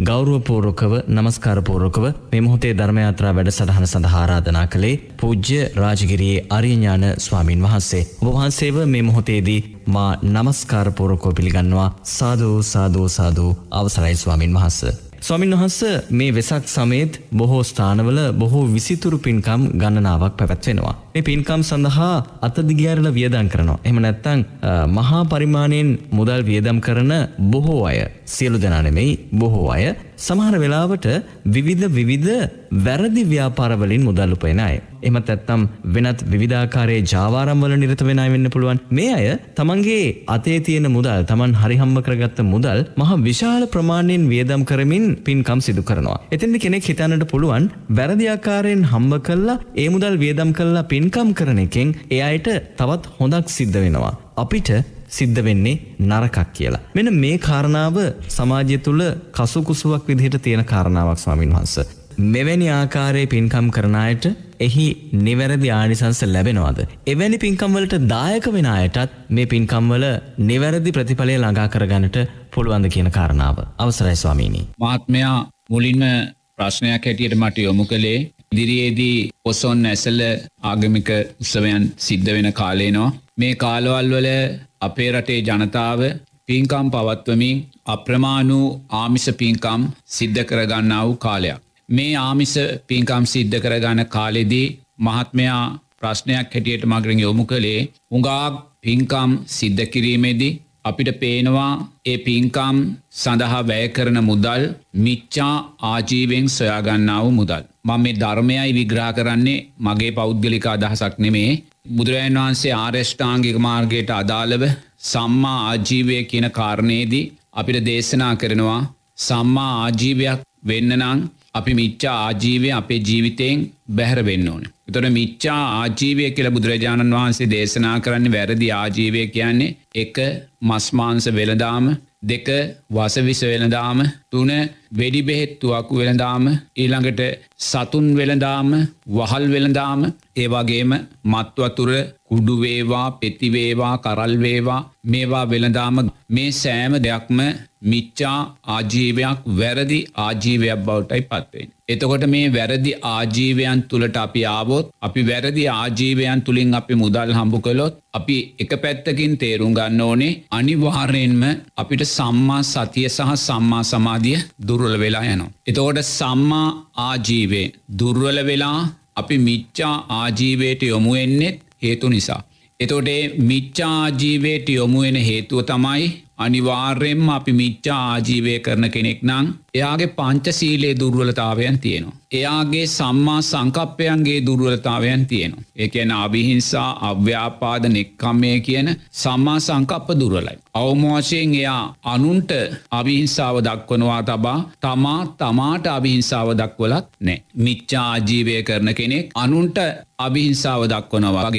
ගෞරුවපූර්වකව නමස්කාරපූර්වකව මේ මොහොතේ ධර්මයාත්‍රා වැඩසටහන සඳහා ආරාධනා කළේ පූජ්‍ය රාජගිරියේ අරියඥාන ස්වාමින් වහන්සේ. ඔබ වහන්සේව මේ මොහොතේදී මා නමස්කාරපූර්වකව පිළිගන්නවා සාදු සාදු සාදු අවසරයි ස්වාමින් වහන්සේ. ස්වාමින් වහන්ස මේ වෙසක් සමේත් බොහෝ ස්ථානවල බොහෝ විසිතුරු පින්කම් ගණනාවක් පැවැත්වෙනවා. මේ පින්කම් සඳහා අතදිගෑරල වියදම් කරනවා. එහෙම නැත්තං මහා පරිමාණයෙන් මුදල් වියදම් කරන බොහෝ අය සියලු දෙනා නෙමෙයි බොහෝ අය සමහර වෙලාවට විවිධ විවිධ වැරදි ව්‍යාපාරවලින් මුදල් උපයන අය. එමත් ඇත්තම් වෙනත් විධාකාරයේ ජාවාරම්වල නිරත වෙන වෙන්න පුළුවන් මේ අය තමන්ගේ අතේ තියෙන මුදල් තමන් හරිහම්ම කරගත්ත මුදල් මහ විශාල ප්‍රමාණයෙන් වියදම් කරමින් පින්කම් සිදු කරනවා. එතින්ද කෙනෙක් හිතන්නට පුළුවන් වැරදිආකාරයෙන් හම්බ කල්ලා ඒ මුදල් වියදම් කල්ලා පින්කම් කරන එකෙන් එය අයට තවත් හොඳක් සිද්ධ වෙනවා. අපිට සිද්ධ වෙන්නේ නරකක් කියලා. මෙන මේ කාරණාව සමාජය තුළ කසුකුසුවක් විදිහට තියෙන කාරණාවක් ස්වාමින් වහන්ස. මෙවැනි ආකාරයේ පින්කම් කරනායට එහි නිවැරදි ආනිසංස ලැබෙනවාද. එවැනි පින්කම්වලට දායක වෙන අයටත් මේ පින්කම්වල නිවැරදි ප්‍රතිඵලය ළඟා කරගන්නට පුළුවන්ද කියන කාරණාව. අවසරයි ස්වාමීණී. මාත්මයා මුලින්ම ප්‍රශ්නයක් හැටියට මට යොමු කළේ ඉදිරියේදී පොසොන් ඇසල ආගමික උත්සවයන් සිද්ධ වෙන කාලේනවා. මේ කාලවල් වල අපේ රටේ ජනතාව පින්කම් පවත්වමින් අප්‍රමාණු ආමිස පින්කම් සිද්ධ කරගන්නා වූ කාලයක්. මේ ආමිස පින්කම් සිද්ධ කරගන්න කාලෙදී මහත්මයා ප්‍රශ්නයක් හැටියට මගරින් යොමු කළේ උඟාක් පින්කම් සිද්ධ කිරීමේදී අපිට පේනවා ඒ පින්කම් සඳහා වැය කරන මුදල් මිච්චා ආජීවෙන් සොයාගන්නාව මුදල්. මං මේ ධර්මයයි විග්‍රහ කරන්නේ මගේ පෞද්ගලික අදහසක් නෙමේ බුදුරජන් වහන්සේ ආර්ෂ්ඨාංගික මාර්ගයට අදාළව සම්මා ආජීවය කියන කාරණයේදී අපිට දේශනා කරනවා සම්මා ආජීවයක් වෙන්න නං අපි මිච්චා ආජීවය අපේ ජීවිතයෙන් බැහැර වෙන්න ඕන. තොට මිච්චා ආජීවය කියල බුදුරජාණන් වහන්සේ දේශනා කරන්න වැරදි ආජීවය කියන්නේ එක මස්මාන්ස වෙළදාම දෙක වසවිස වෙළදාම තුන වෙඩි බෙහෙත්තුවක්කු වෙළදාම ඊළඟට සතුන් වෙළදාම වහල් වෙළදාම ඒවාගේම මත්වතුර කුඩුවේවා පෙතිවේවා කරල්වේවා මේවා වෙළදාම මේ සෑම දෙයක්ම මිච්චා ආජීවයක් වැරදි ආජීවයක් බවටයි පත්වෙන්. එතකොට මේ වැරදි ආජීවයන් තුළට අපි ආවොත් අපි වැරදි ආජීවයන් තුළින් අපි මුදල් හම්බු කළොත් අපි එක පැත්තකින් තේරුම් ගන්න ඕනේ අනිවාර්යෙන්ම අපිට සම්මා සතිය සහ සම්මා සමාධිය දුර්වල වෙලා යනවා. එතකොට සම්මා ආජීවේ දුර්වල වෙලා අපි මිච්චා ආජීවයට යොමුවෙන්නෙත් හේතු නිසා. එතොටේ මිච්චා ආජීවයට යොමුවෙන හේතුව තමයි අනිවාර්යෙන්ම අපි මිච්චා ආජීවය කරන කෙනෙක් නං එයාගේ පංචසීලේ දුර්වලතාවයන් තියෙනවා. එයාගේ සම්මා සංකප්පයන්ගේ දුර්වලතාවයන් තියෙනවා. ඒකැන අවිහිංසා අව්‍යාපාද නෙක්කම්මය කියන සම්මා සංකප්ප දුරලයි. අවමෝශයෙන් එයා අනුන්ට අවිහිංසාව දක්වනවා තබා තමා තමාට අවිහිංසාව දක්වලත් නෑ. මිච්චා ආජීවය කරන කෙනෙක් අනුන්ට අවිහිංසාව දක්වනවා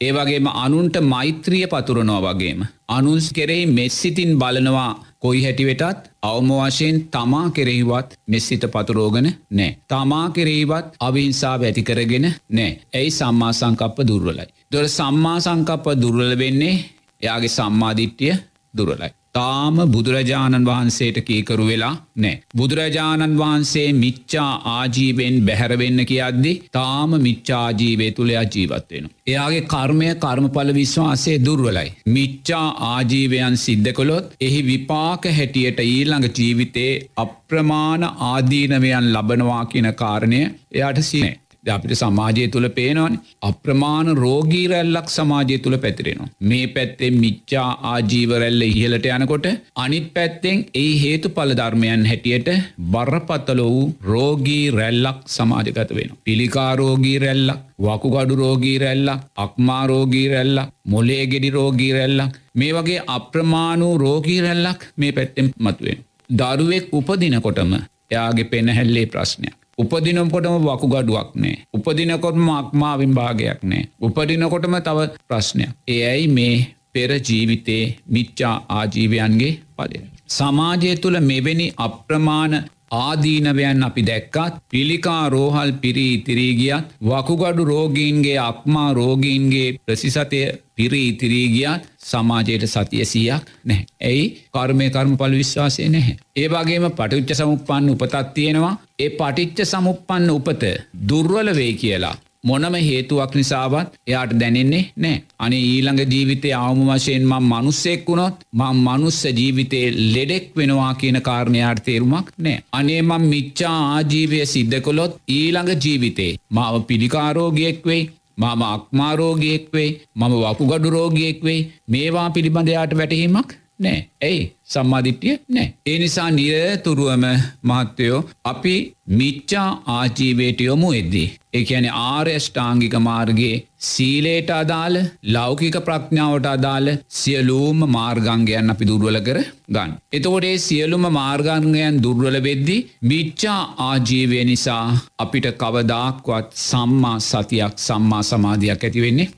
වගේම. ඒ වගේම අනුන්ට මෛත්‍රිය පතුරනවා වගේම. අනුන්ස් කෙරෙහි මෙස්සිතින් බලනවා කොයි හැටිවෙටත් අවම වශයෙන් තමා කෙරෙහිවත් මෙස්සිත පතුරෝගන නෑ. තමා කෙරෙහිවත් අවිහිංසා වැතිකරගෙන නෑ. ඇයි සම්මා සංකප්ප දුර්වලයි. දොර සම්මා සංකප්ප දුර්වල වෙන්නේ එයාගේ සම්මාධිට්්‍යය දුරලයි. තාම බුදුරජාණන් වහන්සේට කීකරු වෙලා නෑ. බුදුරජාණන් වහන්සේ මිච්චා ආජීවෙන් බැහැරවෙන්න කියද්දි තාම මිච්චාජීවය තුළයා ජීවත්වෙන. එයාගේ කර්මය කර්මඵල විශ්වාසය දුර්වලයි. මිච්චා ආජීවයන් සිද්ධ කොළොත් එහි විපාක හැටියට ඊළඟ ජීවිතේ අප්‍රමාණ ආදීනවයන් ලබනවා කියන කාරණය එයාට සිනේ. අපිට සමාජය තුළ පේනවන අප්‍රමාණ රෝගී රැල්ලක් සමාජය තුළ පැතිරෙනවා. මේ පැත්තෙන් මිච්චා ආජීවරැල්ල ඉහලට යනකොට අනිත් පැත්තෙන් ඒ හේතු පලධර්මයන් හැටියට බරපත්තල වූ රෝගී රැල්ලක් සමාජගත වෙන. පිළිකාරෝගී රැල්ලක් වකුගඩු රෝගී රැල්ලක් අක්මාරෝගී රැල්ලක් මොලේ ගෙඩි රෝගී රැල්ලක් මේ වගේ අප්‍රමාණූ රෝගී රැල්ලක් මේ පැත්තෙන් මතුවෙන්. දරුවෙක් උපදිනකොටම එයාගේ පෙනහැල්ලේ ප්‍රශ්නයක්. උපදිනකොටම වකු ගඩුවක් නෑ. උපදිනකොටම අක්මාවින් භාගයක් නෑ. උපදිනකොටම තව ප්‍රශ්නයක්. ඒ ඇයි මේ පෙර ජීවිතේ මිච්චා ආජීවයන්ගේ පදය. සමාජය තුළ මෙවැනි අප්‍රමාණ ආදීනවයන් අපි දැක්කත් පිළිකා රෝහල් පිරී ඉතිරීගියත් වකුගඩු රෝගීන්ගේ අක්මා රෝගීන්ගේ ප්‍රසිසතය පිරී ඉතිරීගියත් සමාජයට සතිය සියක් නැහැ. ඇයි කර්මය කර්ම පල විශ්වාසය නැහැ. ඒ වගේම පටිච්ච සමුපන්න උපතත් තියෙනවා ඒ පටිච්ච සමුපන්න උපත දුර්වල වේ කියලා මොනම හේතුවක් නිසාවත් එයාට දැනෙන්නේ නෑ. අනේ ඊළඟ ජීවිතය අවම වශයෙන් මං මනුස්සෙක් වුණොත් මං මනුස්ස ජීවිතේ ලෙඩෙක් වෙනවා කියන කාරණයාට තේරුමක් නෑ. අනේ මං මිච්චා ආජීවය සිද්ධ කොළොත් ඊළඟ ජීවිතේ මාව පිළිකාරෝගයෙක් වෙයි මම අක්මාරෝගයෙක් වෙයි මම වකුගඩු රෝගයෙක් වෙයි මේවා පිළිබඳයාට වැටහීමක් නෑ ඇයි සම්මාධිට්්‍යය නෑ. ඒ නිසා නිරතුරුවම මහත්තයෝ අපි මිච්චා ආජීවයට යොමු එද්දී. එකැන ආර්යෂ්ඨාංගික මාර්ගයේ සීලේට අදාළ ලෞකික ප්‍රඥාවට අදාළ සියලූම මාර්ගංගයන් අපි දුර්වල කර ගන්න. එතකොටේ සියලුම මාර්ගංගයන් දුර්වල වෙද්දි මිච්චා ආජීවය නිසා අපිට කවදාක්වත් සම්මා සතියක් සම්මා සමාධයක් ඇති වෙන්නේ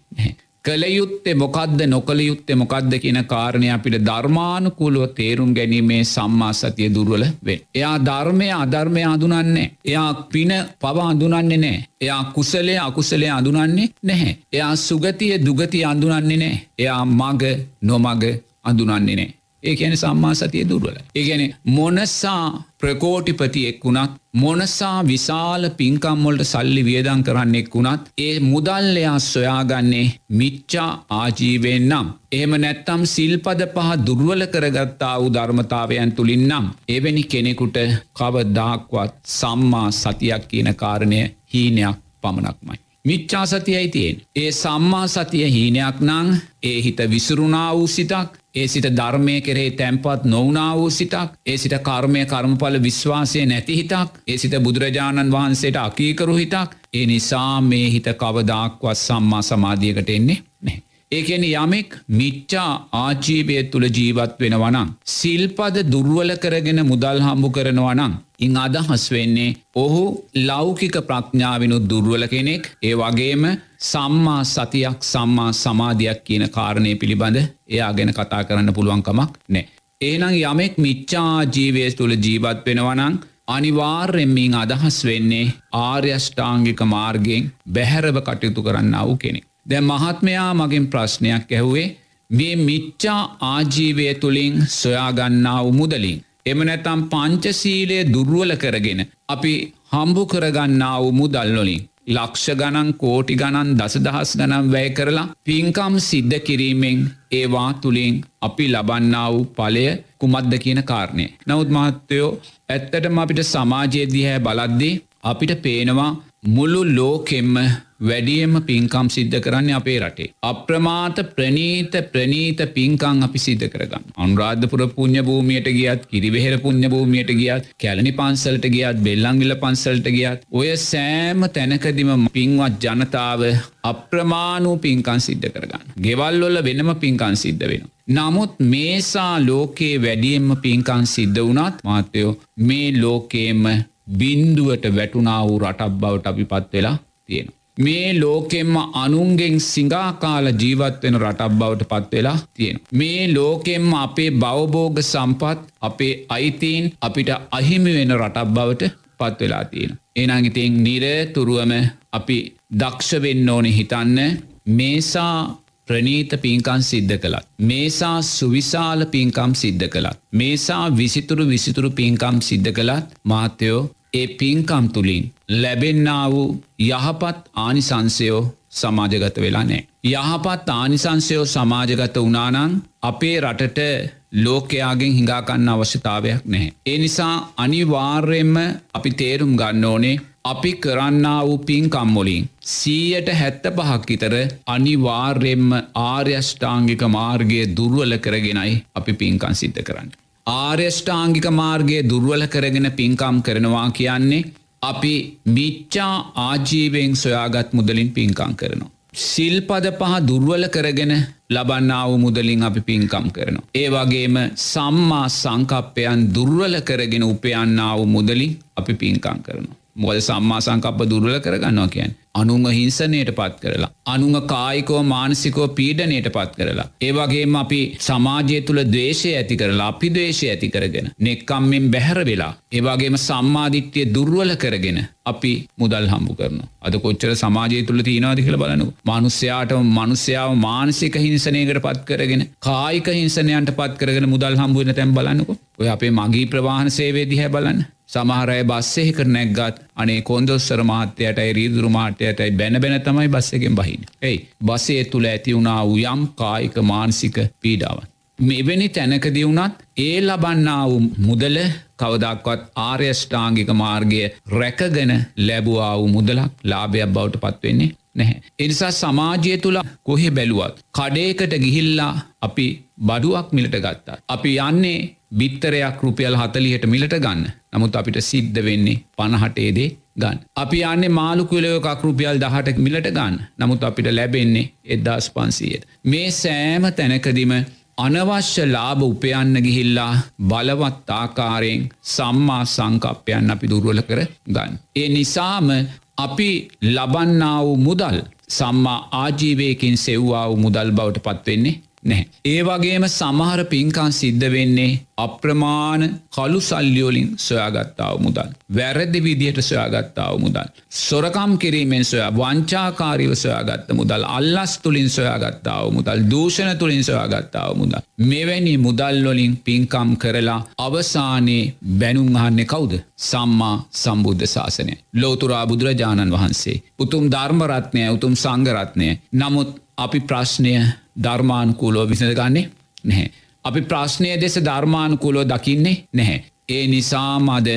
නැහැ. කළයුත්තේ මොකක්ද නොකළ යුත්තේ මොකක්ද කියන කාරණය අපිට ධර්මානුකූලුව තේරුම් ගැනීමේ සම්මා සතිය දුර්වල වේ. එයා ධර්මය අධර්මය අඳුනන්නේ. එයා පින පව අඳුනන්නේ නෑ. එයා කුසලේ අකුසලේ අඳුනන්නේ නැහැ. එයා සුගතිය දුගති අඳුනන්නේ නෑ. එයා මග නොමග අඳුනන්නේ නෑ. ඒ ඇන සම්මා සතිය දුර්වල. ඒගැන මොනසා ප්‍රකෝටිපතියෙක් වුණත් මොනසා විශාල පින්කම්මොල්ට සල්ලි වියදං කරන්නෙක් වුණත් ඒ මුදල්ලයා සොයාගන්නේ මිච්චා ආජීවෙන් නම්. එහෙම නැත්තම් සිල්පද පහ දුර්වල කරගත්තා වූ ධර්මතාවයන් තුළින් නම්. එවැනි කෙනෙකුට කවදාක්වත් සම්මා සතියක් කියන කාරණය හීනයක් පමණක්මයි. මිච්චා සතියයි තියෙන්. ඒ සම්මා සතිය හීනයක් නං ඒ හිත විසුරුණා වූ සිතක් ඒ සිට ධර්මය කෙරේ තැන්පත් නොවනා වූ සිතක් ඒ සිට කර්මය කර්මඵල විශ්වාසය නැති හිතක් ඒ සිට බුදුරජාණන් වහන්සේට අකීකරු හිතක් ඒ නිසා මේ හිත කවදාක්වත් සම්මා සමාධියකට එන්නේ නැහැ. ඒකෙන යමෙක් මිච්චා ආජීවය තුළ ජීවත් වෙන වනං. සිල්පද දුර්වල කරගෙන මුදල් හම්බු කරනවනං. ඉං අදහස් වෙන්නේ ඔහු ලෞකික ප්‍රඥාවෙනුත් දුර්වල කෙනෙක් ඒ වගේම සම්මා සතියක් සම්මා සමාධයක් කියන කාරණය පිළිබඳ එයා ගැන කතා කරන්න පුළුවන්කමක් නෑ. ඒනං යමෙක් මිච්චා ජීවය තුළ ජීවත් වෙනවනං අනිවාර්යෙන්මින් අදහස් වෙන්නේ ආර්යෂ්ඨාංගික මාර්ගයෙන් බැහැරව කටයුතු කරන්න වූ කෙනෙක්. දැ මහත්මයා මගින් ප්‍රශ්නයක් ඇහුවේ මේ මිච්චා ආජීවය තුළින් සොයාගන්නා උමුදලින්. එම නැතම් පංචසීලය දුර්ුවල කරගෙන අපි හම්බු කරගන්නා වූ මුදල්ලොලින්. ලක්ෂ ගණන් කෝටි ගණන් දසදහස් ගනම් වැය කරලා පින්කම් සිද්ධ කිරීමෙන් ඒවා තුළින් අපි ලබන්නා වූ පලය කුමද්ද කියන කාරණය. නවත් මහත්තයෝ ඇත්තටම අපිට සමාජයේදිහැ බලද්දී අපිට පේනවා මුළු ලෝකෙම්ම වැඩියම පින්කම් සිද්ධ කරන්න අපේ රටේ. අප්‍රමාත ප්‍රනීත ප්‍රනීත පින්කං අපි සිද්ධ කරගන්න. අනුරාධපුර පුුණ්්‍ය භූමියයට ගියත් කිරිවෙහෙර පුුණ්්‍ය භූමියයට ගියත් කැලනි පන්සල්ට ගියත් බෙල්ලංගිල පන්සල්ට ගියත් ඔය සෑම තැනකදිම පින්වත් ජනතාව අප්‍රමාණූ පින්කන් සිද්ධ කරගන්න. ගෙවල්වොල්ල වෙනම පින්කන් සිද්ධ වෙන. නමුත් මේසා ලෝකයේ වැඩියෙන්ම පින්කන් සිද්ධ වනත් මාතයෝ මේ ලෝකේම බින්දුවට වැටුනා වූ රටක් බවට අපි පත් වෙලා තියෙන. මේ ලෝකෙම්ම අනුන්ගෙන් සිංගාකාල ජීවත්වෙන රටක් බවට පත්වෙලා තියෙන. මේ ලෝකෙම්ම අපේ බවබෝග සම්පත් අපේ අයිතීන් අපිට අහිමි වෙන රටක් බවට පත්වෙලා තියෙන. එනගිතින් නිරතුරුවම අපි දක්ෂ වෙන්න ඕනෙ හිතන්න මේසා ප්‍රනීත පින්කම් සිද්ධ කළත්. මේසා සුවිශාල පින්කම් සිද්ධ කළත්. මේසා විසිතුරු විසිතුරු පින්කම් සිද්ධ කළත් මාත්‍යයෝ ඒ පින්කම් තුළින් ලැබෙන්න්නා වූ යහපත් ආනිසංසයෝ සමාජගත වෙලා නෑ. යහපත් ආනිසංසයෝ සමාජගත වනානං අපේ රටට ලෝකයාගෙන් හිඟාකන්න අවශ්‍යතාවයක් නැහැ. ඒ නිසා අනිවාර්යෙන්ම අපි තේරුම් ගන්න ඕනේ අපි කරන්නා වූ පින්කම්මොලින්. සීයට හැත්ත පහක් ඉතර අනිවාර්යෙන්ම ආර්යෂ්ඨාංගික මාර්ගය දුර්ුවල කරගෙනයි අපි පින්කන් සිද්ධ කරන්න. ආර්යෂ්ඨාංගික මාර්ගය දුර්වල කරගෙන පින්කම් කරනවා කියන්නේ අපි මිච්චා ආජීවයෙන් සොයාගත් මුදලින් පින්කම් කරනවා. සිල්පද පහ දුර්වල කරගෙන ලබන්නාව මුදලින් අපි පින්කම් කරනවා. ඒ වගේම සම්මා සංකප්පයන් දුර්වල කරගෙන උපයන්නාව මුදලින් අපි පින්කම් කරනවා. මොද සම්මා සංකප්ප දුර්වල කරගන්නවා කියන්. අනුංග හිංසනයට පත් කරලා. අනුංග කායිකෝ මානසිකෝ පීඩනයට පත් කරලා. ඒවගේම අපි සමාජය තුළ දේශය ඇති කරලා අපි දේශය ඇති කරගෙන. නෙක්කම්මෙන් බැහැර වෙලා. ඒවාගේම සම්මාධිට්්‍යය දුර්වල කරගෙන අපි මුදල් හම්බු කරන. අද කොච්චර සමාජය තුළ තියනාද කියල බලනු. මනුස්්‍යයාට මනුස්්‍යාව මානසික හිංසනයකට පත් කරගෙන කායික හිංසනයන්ට පත් කරගෙන මුදල් හම්බුවන තැම් බලන්නක ඔය අපේ මගී ප්‍රවාහන සේවේ දිහැ බලන්න. සමහරය බස්සෙහි කර නැක්ගත් අනේ කොන්දොස්සර මාත්‍යයටයි රීදුරු මාටයටයි බැන බැන තමයි බස්සකෙන් බහින. එයි බසේ තුළ ඇති වුණා වූයම් කායික මානසික පීඩාවන්. මෙවැනි තැනකදී වුණත් ඒ ලබන්නා වූ මුදල කවදක්වත් ආර්යෂ්ඨාංගික මාර්ගය රැකගෙන ලැබවා වූ මුදලක් ලාභයක් බවට පත්වෙන්නේ නැහැ. එනිසා සමාජය තුළ කොහෙ බැලුවත්. කඩේකට ගිහිල්ලා අපි බඩුවක් මිලට ගත්තා. අපි යන්නේ බිත්තරයක් රුපියල් හතලියට මිලට ගන්න. නමුත් අපිට සිද්ධ වෙන්නේ පණහටේදේ ගන්න. අපි යන්නේ මාළු කිලයෝකක් රුපියල් දහට මිලට ගන්න. නමුත් අපිට ලැබෙන්නේ එද්දාස් පන්සීයට. මේ සෑම තැනකදිම අනවශ්‍ය ලාභ උපයන්න ගිහිල්ලා බලවත් ආකාරයෙන් සම්මා සංකප්පයන් අපි දුරුවල කර ගන්න. ඒ නිසාම අපි ලබන්නා වූ මුදල් සම්මා ආජීවයකින් සෙව්වා වූ මුදල් බවට පත්වෙන්නේ නැහැ. ඒ වගේම සමහර පින්කන් සිද්ධ වෙන්නේ අප්‍රමාණ කළු සල්ලියෝලින් සොයාගත්තාව මුදල්. වැරදි විදිහට සොයාගත්තාව මුදල්. සොරකම් කිරීමෙන් සොයා වංචාකාරීව සොයාගත්ත මුදල් අල්ලස් තුළින් සොයාගත්තාව මුදල් දූෂණ තුළින් සොයාගත්තාව මුදල්. මෙවැනි මුදල්ලොලින් පින්කම් කරලා අවසානයේ බැනුම් අහන්නේ කවුද. සම්මා සම්බුද්ධ ශාසනය. ලෝතුරා බුදුරජාණන් වහන්සේ. උතුම් ධර්මරත්නය උතුම් සංගරත්නය. නමුත් අපි ප්‍රශ්නය ධර්මානුකූලෝ විසඳගන්නේ නැහැ. අපි ප්‍රශ්නය දෙස ධර්මානුකූලෝ දකින්නේ නැහැ. ඒ නිසාමද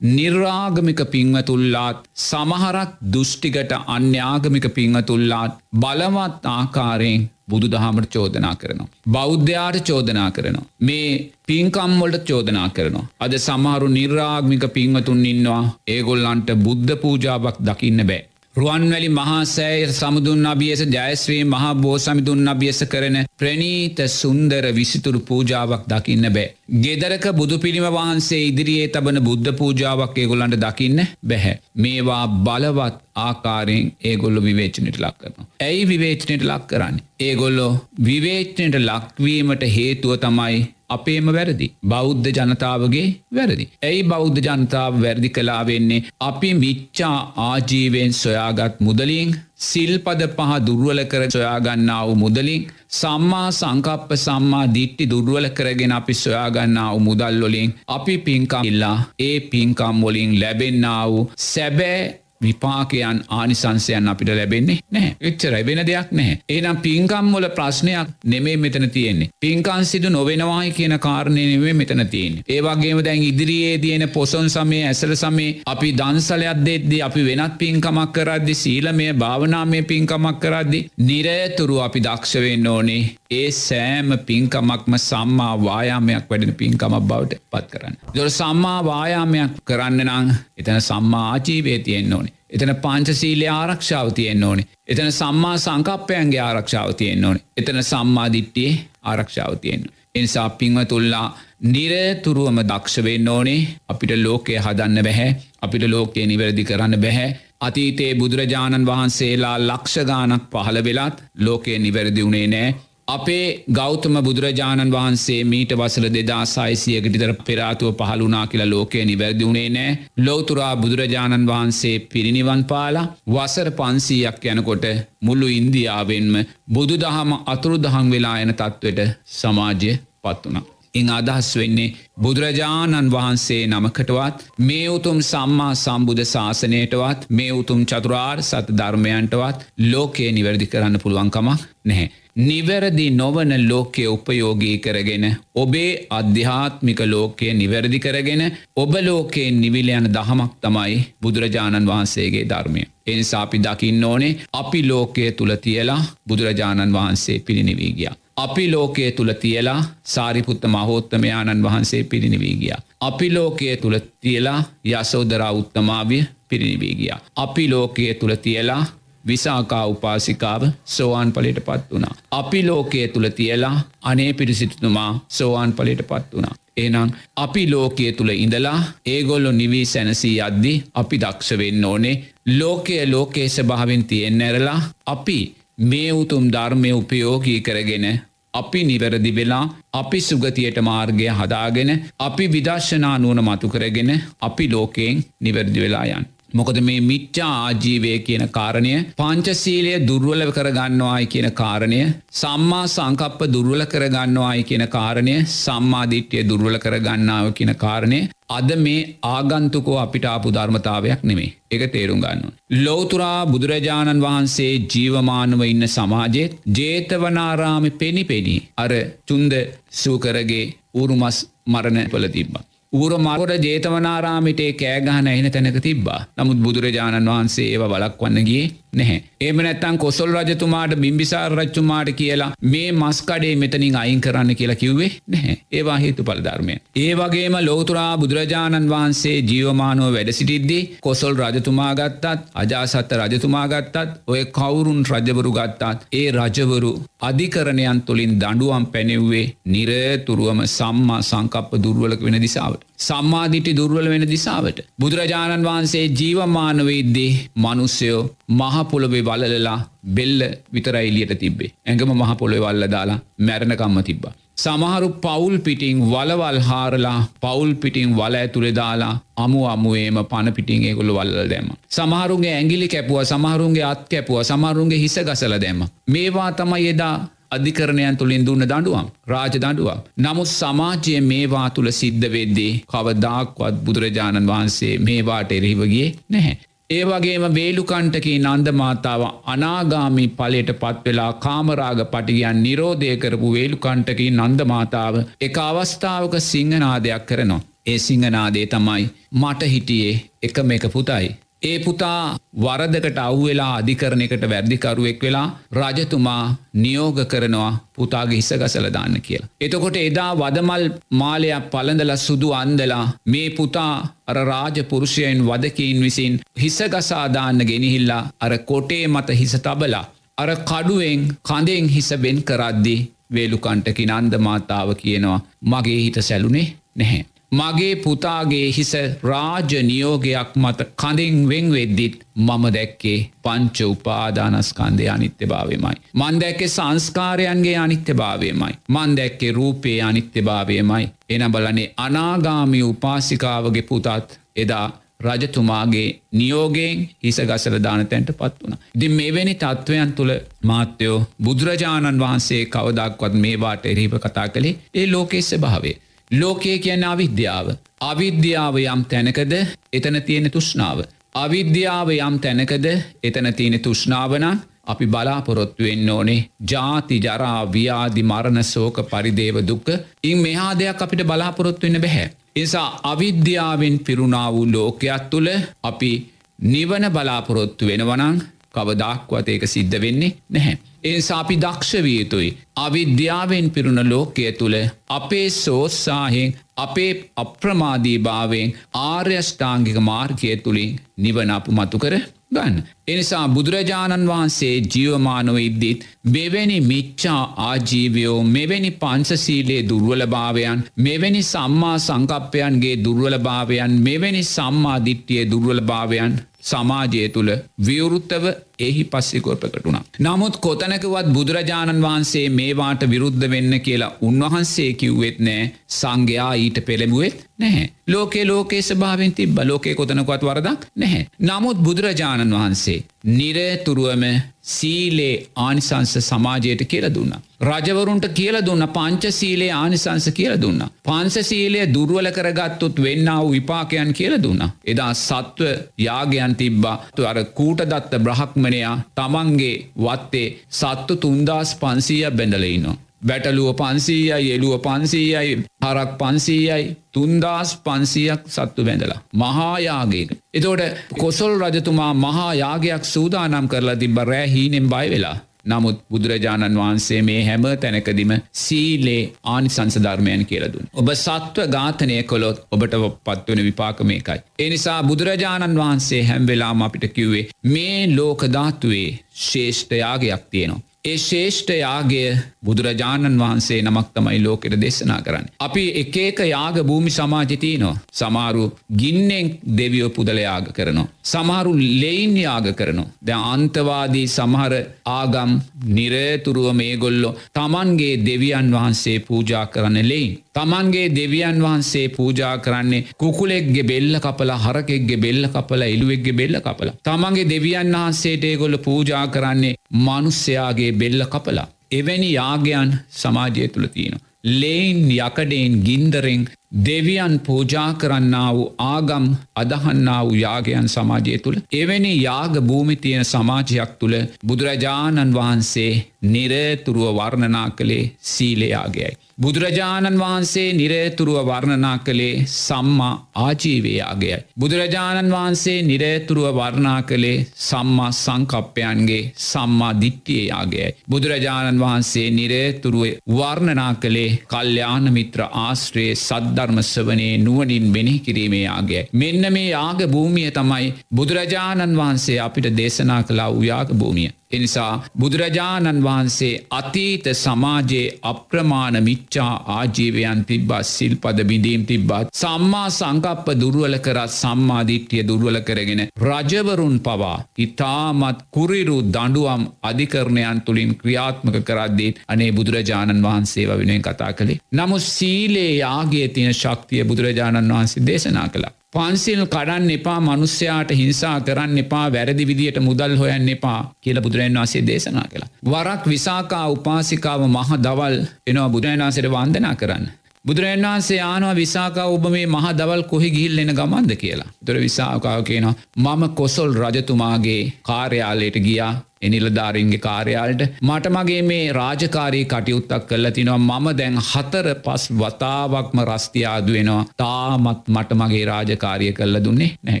නිර්ාගමික පිංවතුල්ලාත් සමහරක් දුෘෂ්ටිකට අන්‍යාගමික පිංවතුල්ලාත් බලවත් ආකාරයෙන් බුදු දහමට චෝදනා කරනවා. බෞද්ධයාට චෝදනා කරනවා. මේ පින්කම්වලට චෝදනා කරනවා. අද සමහරු නිර්ාගමික පිංවතුන් ඉන්නවා ඒගොල්ලන්ට බුද්ධ පූජාවක් දකින්න බෑ. රුවන්වැලි මහාසෑය සමුදුන් අභියස ජයස්වී මහා බෝ සමිදුන් අභියස කරන ප්‍රනීත සුන්දර විසිතුරු පූජාවක් දකින්න බෑ. ගෙදරක බුදු පිළිම වහන්සේ ඉදිරියේ තබන බුද්ධ පූජාවක් ඒගොල්ලන්ට දකින්න බැහැ. මේවා බලවත් ආකාරයෙන් ඒගොල්ලො විවේචනයට ලක් කරනවා. ඇයි විවේචනයට ලක් කරන්න. ඒගොල්ලො විවේචනයට ලක්වීමට හේතුව තමයි අපේම වැරදි. බෞද්ධ ජනතාවගේ වැරදි. ඇයි බෞද්ධ ජනතාව වැරදි කලා වෙන්නේ අපි මිච්චා ආජීවෙන් සොයාගත් මුදලින් සිල්පද පහ දුර්ුවල කර සොයාගන්නාව මුදලින් සම්මා සංකප්ප සම්මා දිට්ටි දුර්ුවල කරගෙන අපි සොයාගන්නාව මුදල්ලොලින් අපි පින්කම් ඉල්ලා ඒ පින්කම් වලින් ලැබෙන්න්නාව සැබෑ විපාකයන් ආනිසංසයන් අපිට ලැබෙන්නේ නැහැ. එච්චරයි වෙන දෙයක් නැහැ. ඒනම් පින්කම්වල ප්‍රශ්නයක් නෙමේ මෙතන තියෙන්නේ. පින්කන් සිදු නොවෙනවායි කියන කාරණය නෙවේ මෙතන තියෙන්නේ. ඒවගේම දැන් ඉදිරියේ තියෙන පොසොන් සමය ඇසල සමේ අපි දන්සලයක් දෙද්දි අපි වෙනත් පින්කමක් කරද්දි සීලමය භාවනාමය පින්කමක් කරද්දි නිරයතුරු අපි දක්ෂවෙන්න ඕනේ. ඒ සෑම පින්කමක්ම සම්මා වායාමයක් වැඩෙන පින්කමක් බවට පත් කරන්න. දොර සම්මා වායාමයක් කරන්න නං එතන සම්මා ආජීවය තියෙන්න්න ඕනේ. එතන පංචසීලය ආරක්ෂාව තියෙන් ඕනේ. එතන සම්මා සංකප්පයන්ගේ ආරක්ෂාව තියෙන් ඕනේ. එතන සම්මාධිට්ටියේ ආරක්ෂාව තියෙන්. එනිසා පින්වතුල්ලා නිරතුරුවම දක්ෂවෙන්න ඕනේ. අපිට ලෝකය හදන්න බැහැ. අපිට ලෝකයේ නිවැරදි කරන්න බැහැ. අතීතයේ බුදුරජාණන් වහන්සේලා ලක්ෂගානක් පහළ වෙලත් ලෝකයේ නිවැරදි වුණේ නෑ අපේ ගෞතම බුදුරජාණන් වහන්සේ මීට වසල දෙදා සයිසියකටිතර පෙරාතුව පහළුනා කියලා ලෝකය නිවැරදි වුණේ නෑ ලෝතුරා බුදුරජාණන් වහන්සේ පිරිනිවන් පාලා වසර පන්සීයක් යනකොට මුළු ඉන්දියාවෙන්ම බුදු දහම අතුරු දහං වෙලා එන තත්ත්වට සමාජය පත් වනා. ඉං අදහස් වෙන්නේ බුදුරජාණන් වහන්සේ නමකටවත් මේ උතුම් සම්මා සම්බුධ ශාසනයටවත් මේ උතුම් චතුරාර් සත ධර්මයන්ටවත් ලෝකයේ නිවැරදි කරන්න පුළුවන්කමක් නැහැ. නිවැරදි නොවන ලෝකය උපයෝගී කරගෙන ඔබේ අධ්‍යාත්මික ලෝකය නිවැරදි කරගෙන ඔබ ලෝකයෙන් නිවිලයන දහමක් තමයි බුදුරජාණන් වහන්සේගේ ධර්මය. එනිසා අපි දකින්න ඕනේ අපි ලෝකය තුළ තියලා බුදුරජාණන් වහන්සේ පිරිනිවී ගියා. අපි ලෝකයේ තුළ තියලා සාරිපුත්ත මහෝත්තමයාණන් වහන්සේ පිරිනිවී ගියා. අපි ලෝකයේ තුළ තියලා යසෝදරා උත්තමාවිය පිරිනිවී ගියා. අපි ලෝකයේ තුළ තියලා විසාකා උපාසිකාව සෝවාන් පලට පත් වනා. අපි ලෝකයේ තුළ තියලා අනේ පිරිසිටතුමා සෝවාන් පලට පත් වනා. එනම් අපි ලෝකයේ තුළ ඉඳලා ඒගොල්ලො නිවී සැනසී අද්දි අපි දක්ෂ වෙන්න ඕනේ ලෝකය ලෝකයේ ස්භාවෙන් තියෙන් ඇරලා අපි මේ උතුම් ධර්මය උපයෝගී කරගෙන අපි නිවැරදි වෙලා අපි සුගතියට මාර්ගය හදාගෙන අපි විදර්ශනා නුවන මතු කරගෙන අපි ලෝකයෙන් නිවැරදි වෙලා යන්. මොකද මේ මිච්චා ආජීවය කියන කාරණය පංචසීලය දුර්වල කරගන්නවායි කියන කාරණය සම්මා සංකප්ප දුර්වල කරගන්නවායි කියන කාරණය සම්මාධිට්්‍යය දුර්වල කරගන්නාව කියන කාරණය අද මේ ආගන්තුකෝ අපිට ආපු ධර්මතාවයක් නෙමේ එක තේරුම් ගන්න. ලෝතුරා බුදුරජාණන් වහන්සේ ජීවමානව ඉන්න සමාජෙත් ජේතවනාරාමි පෙනි පෙනී අර චුන්ද සූකරගේ උරුමස් මරණ පල තිබ්බා. ඌර මකොට ජේතවනාරාමිටේ කෑගහන එන තැනක තිබ්බා. නමුත් බුදුරජාණන් වහන්සේ ඒව බලක් වන්නගේ නැහැ. ඒම නැත්තන් කොසොල් රජතුමාට බිම්බිසාර රච්චුමාට කියලා මේ මස්කඩේ මෙතනින් අයින් කරන්න කියලා කිව්වේ නැහැ ඒවා හේතු පලධර්මය. ඒ වගේම ලෝතුරා බුදුරජාණන් වහන්සේ ජීවමානුව වැඩ සිටිද්දී කොසොල් රජතුමා ගත්තත් අජාසත්ත රජතුමා ගත්තත් ඔය කවුරුන් රජවරු ගත්තාත් ඒ රජවරු අධිකරණයන් තුළින් දඩුවම් පැනෙව්වේ නිරතුරුවම සම්මා සංකප්ප දුර්වලක වෙන දිසාවට. සම්මාධිටි දුර්වල වෙන දිසාවට. බුදුරජාණන් වහන්සේ ජීවමානවේද්දී මනුස්්‍යයෝ මහපොළොවේ වලලලා බෙල්ල විතරයිලියට තිබේ. ඇඟම මහපොළොව වල්ල දාලා මැරණකම්ම තිබ්බා. සමහරු පවුල් පිටිං වලවල් හාරලා පවුල් පිටිං වල ඇතුළෙ දාලා අමු අමුවේම පණ පිටිං ඒකුළු වල්ල දැම. සමහරුන්ගේ ඇගිලි කැපුව සමහරුන්ගේ අත් කැපුව සමහරුන්ගේ හිස ගසල දැම. මේවා තමයි එදා අධිකරණයන් තුළින් දුන්න දඩුවම් රාජ දඩුවම්. නමුත් සමාජය මේවා තුළ සිද්ධ වෙද්දී කවදාක්වත් බුදුරජාණන් වහන්සේ මේවාට එරහිවගේ නැහැ. ඒ වගේම වේලුකන්ටකී නන්දමාතාව අනාගාමි පලට පත්වෙලා කාමරාග පටිගයන් නිරෝධය කරපු වේලුකන්ටකී නන්දමාතාව එක අවස්ථාවක සිංහනාදයක් කරනවා. ඒ සිංහනාදේ තමයි මට හිටියේ එකම එක පුතයි. ඒ පුතා වරදකට අව්වෙලා අධිකරණයකට වැරදිකරුවෙක් වෙලා රජතුමා නියෝග කරනවා පුතාගේ හිස ගසල දාන්න කියලා. එතකොට එදා වදමල් මාලයක් පළඳල සුදු අන්දලා මේ පුතා අර රාජපුරුෂයෙන් වදකීන් විසින් හිසගසාදාන්න ගෙනහිල්ලා අර කොටේ මත හිස තබලා. අර කඩුවෙන් කඳෙන් හිස බෙන් කරද්දි වේලුකන්ටකි නන්දමාතාව කියනවා මගේ හිත සැලුනේ නැහැ. මගේ පුතාගේ හිස රාජ නියෝගයක් මත කඳින් වෙන් වෙද්දිත් මම දැක්කේ පංච උපාදානස්කන්දය අනිත්‍ය භාවමයි. මන් දැක්කේ සංස්කාරයන්ගේ අනිත්‍ය භාවයමයි. මන් දැක්කේ රූපයේ අනිත්‍ය භාවයමයි. එන බලනේ අනාගාමි උපාසිකාවගේ පුතත් එදා රජතුමාගේ නියෝගයෙන් හිස ගසල දානතැන්ට පත් වුණ. දි මෙවැනි තත්ත්වයන් තුළ මාත්‍යයෝ බුදුරජාණන් වහන්සේ කවදක්වත් මේවාට එරීප කතා කළේ ඒ ලෝකෙස්ස භාවේ. ලෝකය කියන අවිද්‍යාව. අවිද්‍යාව යම් තැනකද එතන තියෙන තුෂ්නාව. අවිද්‍යාව යම් තැනකද එතන තියෙන තුෂ්නාවන අපි බලාපොරොත්තු වෙන්න ඕනේ ජාති ජරා ව්‍යාදි මරණ සෝක පරිදේව දුක්ක ඉන් මෙහා දෙයක් අපිට බලාපොරොත්තු වෙන්න බැහැ. නිසා අවිද්‍යාවෙන් පිරුණා වූ ලෝකයක් තුළ අපි නිවන බලාපොරොත්තු වෙනවනං කවදක්වත් ඒක සිද්ධ වෙන්නේ නැහැ. ඒ සාපි දක්ෂවියතුයි. අවිද්‍යාවෙන් පිරුණ ලෝකය තුළ අපේ සෝත්සාහෙන් අපේ අප්‍රමාදී භාවෙන් ආර්යෂ්ඨාංගික මාර්ගය තුළින් නිවන අප මතු කර ගන්න. එනිසා බුදුරජාණන් වහන්සේ ජීවමානව ඉද්දිත් මෙවැනි මිච්චා ආජීවයෝ මෙවැනි පංසසීලේ දුර්වලභාවයන් මෙවැනි සම්මා සංකප්පයන්ගේ දුර්වලභාවයන් මෙවැනි සම්මාධිට්්‍යය දුර්වලභාවයන් සමාජය තුළ විවෘත්තව එහි පස්සෙකොල්පකටුණා. නමුත් කොතනකවත් බුදුරජාණන් වහන්සේ මේවාට විරුද්ධ වෙන්න කියලා උන්වහන්සේ කිව්වෙත් නෑ සංඝයා ඊට පෙළඹුවෙත් නැහැ. ලෝකේ ලෝකේ ස්භාවෙන් තිබ ලෝකේ කොතනකොත් වරදක් නැහැ. නමුත් බුදුරජාණන් වහන්සේ නිරතුරුවම සීලේ ආනිසංස සමාජයට කියල දුන්න. රජවරුන්ට කියල දුන්න පංච සීලේ ආනිසංස කියල දුන්න. පංස සීලය දුර්වල කරගත්තුත් වෙන්න වූ විපාකයන් කියල දුන්න. එදා සත්ව යාගයන් තිබ්බා අර කූට දත්ත බ්‍රහක්මනයා තමන්ගේ වත්තේ සත්තු තුන්දස් පන්සීය බැඳලයිනවා. බැටලුව පන්සීයයි එලුව පන්සීයයි හරක් පන්සීයයි තුන්දස් පන්සියක් සත්තු බැඳලා. මහායාගේක. එතෝට කොසොල් රජතුමා මහායාගයක් සූදානම් කරලා තිබ රෑ හීනෙන් බයි වෙලා. නමුත් බුදුරජාණන් වහන්සේ මේ හැම තැනකදිම සීලේ ආනි සංසධර්මයන් කියලදුන්. ඔබ සත්ව ඝාතනය කොළොත් ඔබට පත්වන විපාක මේකයි. එනිසා බුදුරජාණන් වහන්සේ හැම්වෙලාම අපිට කිව්වේ මේ ලෝකධාතුවේ ශේෂ්ඨයාගයක් තියෙනවා. ඒ ශේෂ්ඨ යාගය බුදුරජාණන් වහන්සේ නමක් තමයි ලෝකෙට දේශනා කරන්න. අපි එක එක යාග භූමි සමාජතියනවා. සමාරු ගින්නෙන් දෙවියෝ පුදල යාග කරනවා. සමහරු ලෙයින් යාග කරනවා. ද අන්තවාදී සමහර ආගම් නිරේතුරුව මේගොල්ලො තමන්ගේ දෙවියන් වහන්සේ පූජා කරන්න ලෙයින්. තමන්ගේ දෙවියන් වහන්සේ පූජා කරන්නේ කුකුලෙක්ගේ බෙල්ල කපලා හරකෙක්ගේ බෙල්ල කපල ඉළුවෙක්ගේ බෙල්ල කපලා. තමන්ගේ දෙවියන් වහන්සේට ඒගොල්ල පූජා කරන්නේ මනුස්්‍යයාගේ බෙල්ල කපලා. එවැනි යාගයන් සමාජය තුළ තියෙන. ලේන් යකඩෙන් ගින්දරෙන් දෙවියන් පූජා කරන්නා වූ ආගම් අදහන්නා වූ යාගයන් සමාජය තුළ. එවැනි යාග භූමි තියෙන සමාජයක් තුළ බුදුරජාණන් වහන්සේ නිරතුරුව වර්ණනා කළේ සීලයාගයයි. බුදුරජාණන් වහන්සේ නිරේතුරුව වර්ණනා කළේ සම්මා ආජීවයාගේයි. බුදුරජාණන් වහන්සේ නිරේතුරුව වර්ණා කළේ සම්මා සංකප්පයන්ගේ සම්මා දිට්ටියයාගේයි. බුදුරජාණන් වහන්සේ නිරේතුරුව වර්ණනා කළේ කල්්‍යාන මිත්‍ර ආශ්‍රයේ සද්ධර්මස්වනේ නුවනින් බෙනි කිරීමේයාගේ. මෙන්න මේ යාග භූමිය තමයි බුදුරජාණන් වහන්සේ අපිට දේශනා කලා ව්‍යාග භූමිය. එනිසා බුදුරජාණන් වහන්සේ අතීත සමාජයේ අප්‍රමාණ මිච්චා ආජීවයන් තිබ්බත් සිල්පද බිඳීම් තිබ්බත් සම්මා සංකප්ප දුරුවල කරත් සම්මාධිට්්‍යය දුර්වල කරගෙන රජවරුන් පවා ඉතාමත් කුරිරු දඩුවම් අධිකරණයන් තුළින් ක්‍රියාත්මක කරද්දීත් අනේ බුදුරජාණන් වහන්සේව වෙනුවෙන් කතා කළේ. නමුත් සීලේ යාගේ තියෙන ශක්තිය බුදුරජාණන් වහන්සේ දේශනා කළා. පන්සිල් කඩන්න එපා මනුස්්‍යයාට හිංසා කරන්න එපා වැරදි විදියට මුදල් හොයන්න එපා කියල බුදුරන් වන්සේ දේශනා කළ. වරක් විසාකා උපාසිකාව මහ දවල් එනවා බුදුරන් වන්සට වන්දනා කරන්න. බුදුරන් වන්සේ ආනවා විසාකා ඔබ මේ මහ දවල් කොහි ගිහිල් එන ගමන්ද කියලා. තුර විසාකාව කියනවා මම කොසොල් රජතුමාගේ කාර්යාලයට ගියා එනිලධාරින්ගේ කාර්යාලට මට මගේ මේ රාජකාරී කටයුත්තක් කල්ල තිනවා. මම දැන් හතර පස් වතාවක්ම රස්තියාදු වෙනවා. තාමත් මට මගේ රාජකාරිය කල්ල දුන්නේ නැ.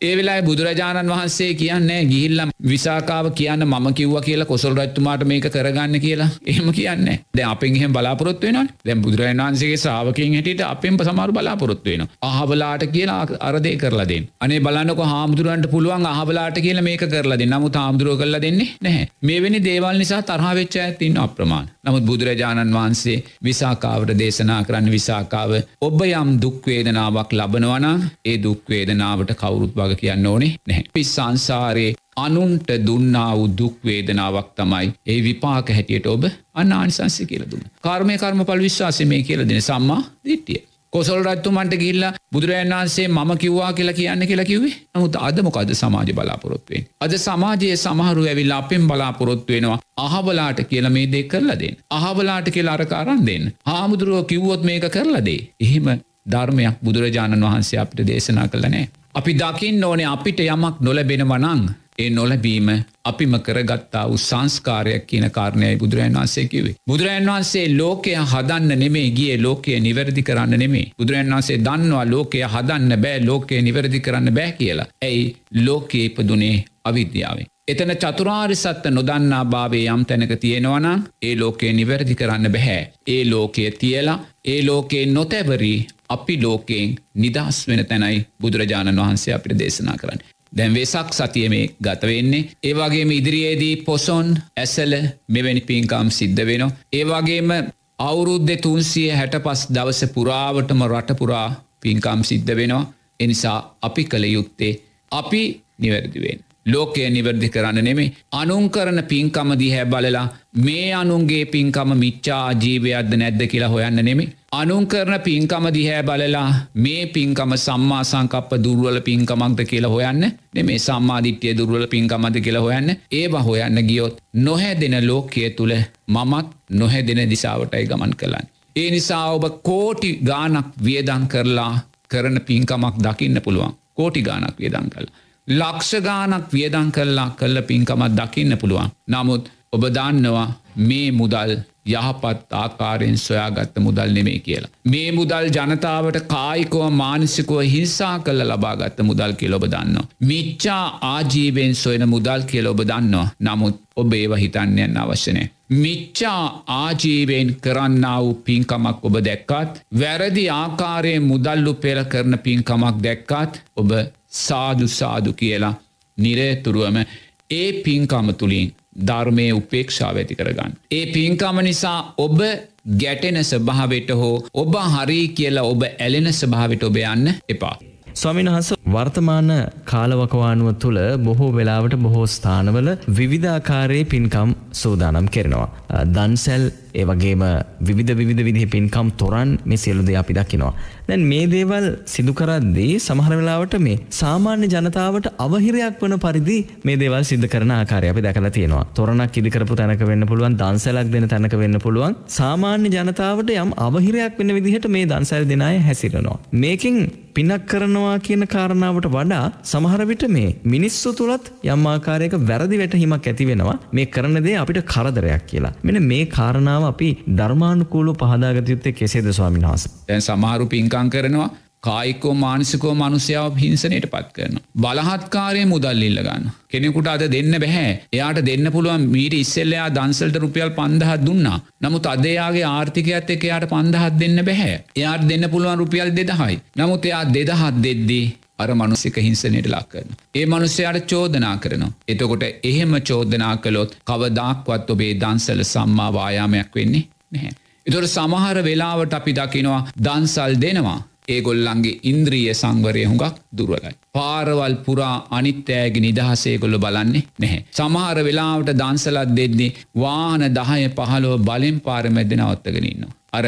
ඒ වෙලා බුදුරජාණන් වහන්සේ කියන්නේ ගිහිල්ලම් විසාකාව කියන්න මම කිව්ව කියලා කොසල් රත්තුමාට මේක කරගන්න කියලා. එහෙම කියන්න දැ අපෙන් එහෙම බලාපොරොත්තු වෙන දැන් බුදුරජාණන් වහන්සේගේ ශ්‍රාවකයන් හැටියට අපෙන් සමරු බලාපොරොත්තු වෙන අහබලාට කියලා අරදේ කරලා දෙන්න. අනේ බලන්නක හාමුදුරුවන්ට පුළුවන් අහබලාට කියලා මේක කරලා දෙන්න. නමුත් හාමුදුරුව කරලා දෙන්නේ නැහැ. මේවැනි දේවල් නිසා තරහාවෙච්ච ඇතින් අප්‍රමාණ. නමුත් බුදුරජාණන් වහන්සේ විසාකාවට දේශනා කරන්න විසාකාව ඔබ යම් දුක්වේදනාවක් ලබනවනා ඒ දුක්වේදනාවට කවුරුත් වග කියන්න ඕනේ නැහැ. පිස් සංසාරයේ අනුන්ට දුන්නා වූ දුක්වේදනාවක් තමයි ඒ විපාක හැටියට ඔබ අන්නානිසංසි කියල දුන්න. කර්මය කර්ම පල් විශ්වාසය මේ කියල දෙන සම්මා දිට්ටිය. කොසල් රත්තුමන්ට ගිල්ල බුදුරජන් වන්සේ මම කිව්වා කියලා කියන්න කියලා කිවේ නමුත් අදමොකද සමාජ බලාපොරොත්තුවෙන්. අද සමාජයේ සමහරු ඇවිල් අපෙන් බලාපොරොත්තු වෙනවා අහබලාට කියල මේ දේ කරලා දෙන්න. අහබලාට කියලා අරකාරන් දෙන්න. හාමුදුරුව කිව්වොත් මේක කරලදේ. එහෙම ධර්මයක් බුදුරජාණන් වහන්සේ අපිට දේශනා කළනෑ. අපි දකිින් ඕනේ අපිට යමක් නොලබෙන වනං ඒ නොලබීම අපිම කරගත්තා වූ සංස්කාරයක් කියන කාරණයයි බුදුරජන් වන්සේ කිවේ. බුදුරජන් වන්සේ ලෝකය හදන්න නෙමේ ගිය ලෝකය නිවැරදි කරන්න නෙමේ. බුදුරජන් වන්සේ දන්නවා ලෝකය හදන්න බෑ ලෝකය නිවැරදි කරන්න බෑ කියලා. ඇයි ලෝකයේ ඉපදුනේ අවිද්‍යාවෙන්. එතන චතුරාරි සත්ත නොදන්නා භාවේ යම් තැනක තියෙනවනම් ඒ ලෝකයේ නිවැරදි කරන්න බැහැ. ඒ ලෝකය තියලා ඒ ලෝකයේ නොතැවරී අපි ලෝකයෙන් නිදහස් වෙන තැනයි බුදුරජාණන් වහන්සේ අපිට දේශනා කරන්න. දැන් වෙසක් සතිය මේ ගතවෙන්නේ. ඒවාගේම ඉදිරියේදී පොසොන් ඇසල මෙවැනි පින්කම් සිද්ධ වෙන. ඒවාගේම අවුරුද්ධ තුන්සිය හැට පස් දවස පුරාවටම රටපුරා පින්කම් සිද්ධ වෙනවා. එනිසා අපි කළ යුත්තේ අපි නිවැරදිවෙන්. ලෝකය නිවැරදි කරන්න නෙමේ අනුන් කරන පින්කම දිහැ බලලා මේ අනුන්ගේ පින්කම මිච්චා ජීවයක්ද නැද්ද කියලා හොයන්න නෙමේ අනුන් කරන පින්කම දිහැ බලලා මේ පින්කම සම්මා සංකප්ප දුර්වල පින්කමක්ද කියලා හොයන්න නෙමේ සම්මාධිට්්‍යය දුර්වල පින්කමද කියලා හොයන්න ඒවා හොයන්න ගියොත් නොහැදෙන ලෝකය තුළ මමත් නොහැදෙන දිසාවටයි ගමන් කළන්න. ඒ නිසා ඔබ කෝටි ගානක් වියදන් කරලා කරන පින්කමක් දකින්න පුළුවන් කෝටි ගානක් වියදන් කලා. ලක්ෂගානක් වියදං කල්ලා කල්ල පින්කමත් දකින්න පුළුවන්. නමුත් ඔබ දන්නවා මේ මුදල් යහපත් ආකාරයෙන් සොයාගත්ත මුදල් නෙමේ කියලා. මේ මුදල් ජනතාවට කායිකව මානසිකව හිංසා කල්ල ලබාගත්ත මුදල් කියල ඔබ දන්නවා. මිච්චා ආජීවෙන් සොයන මුදල් කියල ඔබ දන්නවා නමුත් ඔබ ඒව හිතන්නයන්න අවශ්‍යනය. මිච්චා ආජීවෙන් කරන්න වූ පින්කමක් ඔබ දැක්කත් වැරදි ආකාරයෙන් මුදල්ලු පෙර කරන පින්කමක් දැක්කත් ඔබ සාදු සාදු කියලා නිරේතුරුවම ඒ පින්කම තුළින් ධර්මය උපේක්ෂාව ඇති කරගන්න. ඒ පින්කම නිසා ඔබ ගැටෙන ස්භාවට හෝ ඔබ හරි කියලා ඔබ ඇලෙන ස්භාවට ඔබ යන්න එපා. ස්වමින් වහස වර්තමාන කාලවකවානුව තුළ බොහෝ වෙලාවට බොහෝ ස්ථානවල විවිධාකාරයේ පින්කම් සූදානම් කරනවා. දන්සැල් ඒ වගේම විවිධ විවිධ විදිහ පින්කම් තොරන් මේ සියලු දේ අපි දකිනවා. දැන් මේ දේවල් සිදු කරද්දී සමහර වෙලාවට මේ සාමාන්‍ය ජනතාවට අවහිරයක් වන පරිදි මේ දේවල් සිද්ධ කරන ආකාරය අපි දැකලා තියෙනවා. තොරණක් ඉදි කරපු තැනක වෙන්න පුළුවන්, දන්සැලක් දෙන තැනක වෙන්න පුළුවන්. සාමාන්‍ය ජනතාවට යම් අවහිරයක් වෙන විදිහට මේ දන්සැල් දෙන අය හැසිරෙනවා. මේකෙන් පිනක් කරනවා කියන කාරණාවට වඩා සමහර විට මේ මිනිස්සු තුලත් යම් ආකාරයක වැරදි වැටහීමක් ඇති වෙනවා මේ කරන දේ අපිට කරදරයක් කියලා. මෙන්න මේ කාරණාව අපි ධර්මානුකූලව පහදාගත යුත්තේ කෙසේද ස්වාමීන් වහන්සේ? දැන් සමහරු පින්කම් කරනවා කායිකෝ මානසිකෝ මනුස්්‍යාව හිංසනයට පත් කරන. බලහත්කාරය මුදල් ඉල්ල ගන්න. කෙනෙකුට අද දෙන්න බැහැ එයාට දෙන්න පුළුවන් මීට ඉස්සෙල්ලයා දන්සල්ට රුපියල් පන්දහත් දුන්නා. නමුත් අදයාගේ ආර්ථිකයත් එක එයාට පන්දහත් දෙන්න බැහැ. එයාට දෙන්න පුළුවන් රුපියල් දෙදහයි. නමුත් එයා දෙදහත් දෙද්දී අර මනුසික හිංසනයට ලක් කරන. ඒ මනුස්සයාට චෝදනා කරනවා. එතකොට එහෙම චෝදනා කළොත් කවදක්වත් ඔබේ දන්සල සම්මා වායාමයක් වෙන්නේ නැහැ. එතොට සමහර වෙලාවට අපි දකිනවා දන්සල් දෙනවා. ඒගොල්ලන්ගේ ඉන්ද්‍රිය සංවරය හුඟක් දුරලයි. පාරවල් පුරා අනිත්‍යෑග නිදහසේගොල්ල බලන්නේ නැහැ. සමහර වෙලාවට දන්සලත් දෙද්දි වාන දහය පහලෝ බලෙන් පාරමැද නවත්තගෙනන්න. අර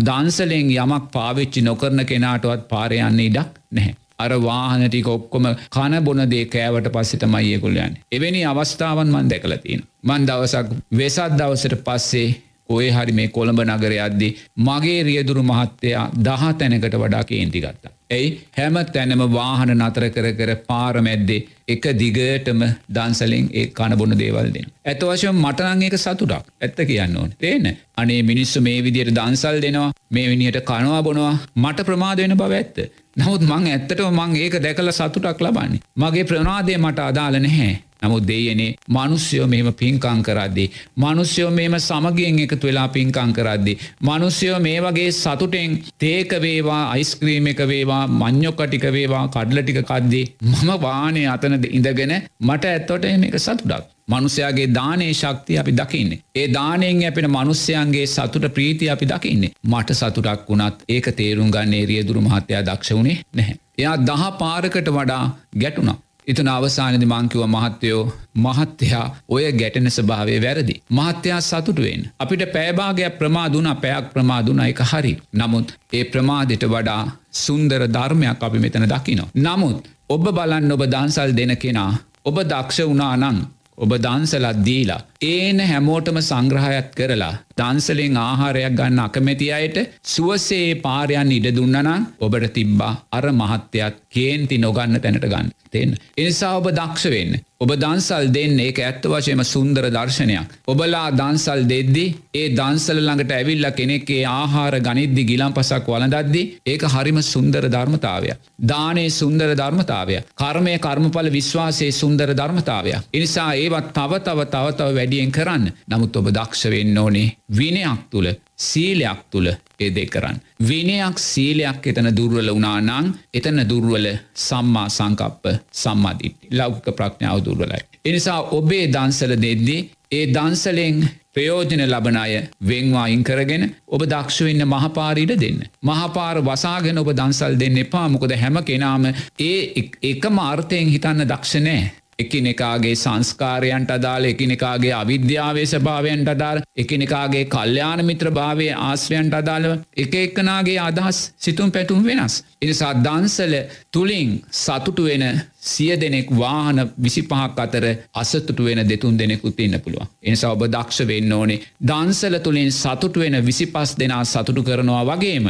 දන්සලෙන් යමක් පාවිච්චි නොකරන කෙනාටවත් පාරයන්නේ ඉඩක් නැහැ. අර වාහනටික ඔක්කොම කන බොන දේ කෑවට පස්සෙතමයි ඒකුල්ලයන්. එවැනි අවස්ථාවන් මන් දැකලතින්. මන් දවසක් වෙසත් දවසට පස්සේ ඔය හරි මේ කොළඹ නගර අද්දි මගේ රියදුරු මහත්තයා දහ තැනකට වඩා කේන්ති ගත්තා. ඇයි හැම තැනම වාහන නතර කර කර පාරමැද්දේ එක දිගටම දන්සලෙන් ඒ කණබොන දේවල්දෙන්. ඇත වශයෙන් මටනං ඒක සතුටක් ඇත්ත කියන්න ඕන තේන අනේ මිනිස්සු මේ විදියට දන්සල් දෙනවා මේ විනිහට කනවා බොනවා මට ප්‍රමාද වෙන බව ඇත්ත. නමුත් මං ඇත්තට මං ඒක දැකල සතුටක් ලබන්නේ. මගේ ප්‍රනාදය මට අදාල නැහැ. නමුත් දෙයනේ මනුස්්‍යයෝ මෙම පින්කං කරද්දි. මනුස්්‍යයෝ මෙම සමගියෙන් එකතු වෙලා පින්කං කරද්දි. මනුස්්‍යයෝ මේ වගේ සතුටෙන් තේක වේවා අයිස්ක්‍රීම එක වේවා මං්ඥොක්කටික වේවා කඩ්ලටික කද්දී මම වානය අතනද ඉඳගෙන මට ඇත්තොට මේක සතුටක්. මනුස්්‍යයාගේ දානයේ ශක්තිය අපි දකින්නේ. ඒ දානයෙන් ඇපෙන මනුස්්‍යයන්ගේ සතුට ප්‍රීති අපි දකින්නේ. මට සතුටක් වුණත් ඒක තේරුම් ගන්නේ රියදුරු මහත්තයා දක්ෂ වුණේ නැහැ. එයා දහ පාරකට වඩා ගැටුණා. ඉතන අවසානදි මංකිව මහත්තයෝ මහත්තයා ඔය ගැටෙන ස්භාවය වැරදි. මහත්තයා සතුටුවෙන්. අපිට පෑභාගයක් ප්‍රමාදුන පැයක් ප්‍රමාදුන එක හරි. නමුත් ඒ ප්‍රමාදයට වඩා සුන්දර ධර්මයක් අපි මෙතන දකිනවා. නමුත් ඔබ බලන්න ඔබ දන්සල් දෙන කෙනා ඔබ දක්ෂ වුණා නං ඔබ දන්සලත් දීලා. ඒන හැමෝටම සංග්‍රහයත් කරලා දන්සලෙන් ආහාරයක් ගන්න අකමැති අයට සුවසේ පාරයන් ඉඩ දුන්නනම් ඔබට තිබ්බා අර මහත්‍යයක් කේන්ති නොගන්න තැනට ගන්න. තිෙන්. එනිසා ඔබ දක්ෂවෙන්න. ඔබ දන්සල් දෙන්න ඒක ඇත්ත වශයම සුන්දර දර්ශනයක්. ඔබලා දන්සල් දෙද්දි ඒ දන්සල ළඟට ඇවිල්ල කෙනෙක්ේ ආහාර ගනිද්දි ගිලම් පසක් වලදද්දි ඒක හරිම සුන්දර ධර්මතාවය. දානේ සුන්දර ධර්මතාවය. කර්මය කර්මඵල විශ්වාසයේ සුන්දර ධර්මතාවය. එනිසා ඒවත් තව තව තවතව වැඩියෙන් කරන්න. නමුත් ඔබ දක්ෂවෙන්න ඕනේ විනයක් තුළ සීලයක් තුළ ඒ දෙ කරන්න. විනයක් සීලයක් එතන දුර්වල වනානං එතන දුර්වල සම්මා සංකප්ප සම්මාධිට්ටි ලෞක ප්‍රඥාව දුර්වලයි. එනිසා ඔබේ දන්සල දෙද්දී ඒ දන්සලෙන් ප්‍රයෝජන ලබන අය වෙන්වා ඉංකරගෙන ඔබ දක්ෂවෙන්න මහපාරීට දෙන්න. මහපාර වසාගෙන ඔබ දන්සල් දෙන්න එපා මොකද හැම කෙනාම ඒ එක මාර්ථයෙන් හිතන්න දක්ෂනෑ එකිනෙකාගේ සංස්කාරයන්ට අදාළ එකිනෙකාගේ අවිද්‍යාවේ ස්භාවයන්ට අදාළ එකිනෙකාගේ කල්්‍යාන මිත්‍ර භාවය ආශ්‍රයන්ට අදාළව එක එක්කනාගේ අදහස් සිතුම් පැතුම් වෙනස්. එනිසා දන්සල තුළින් සතුටු වෙන සිය දෙනෙක් වාහන විසි පහක් අතර අසතුට වෙන දෙතුන් දෙනෙකුත් ඉන්න පුළුව. එනිසා ඔබ දක්ෂ වෙන්න ඕනේ දන්සල තුළින් සතුට වෙන විසි පස් දෙනා සතුටු කරනවා වගේම.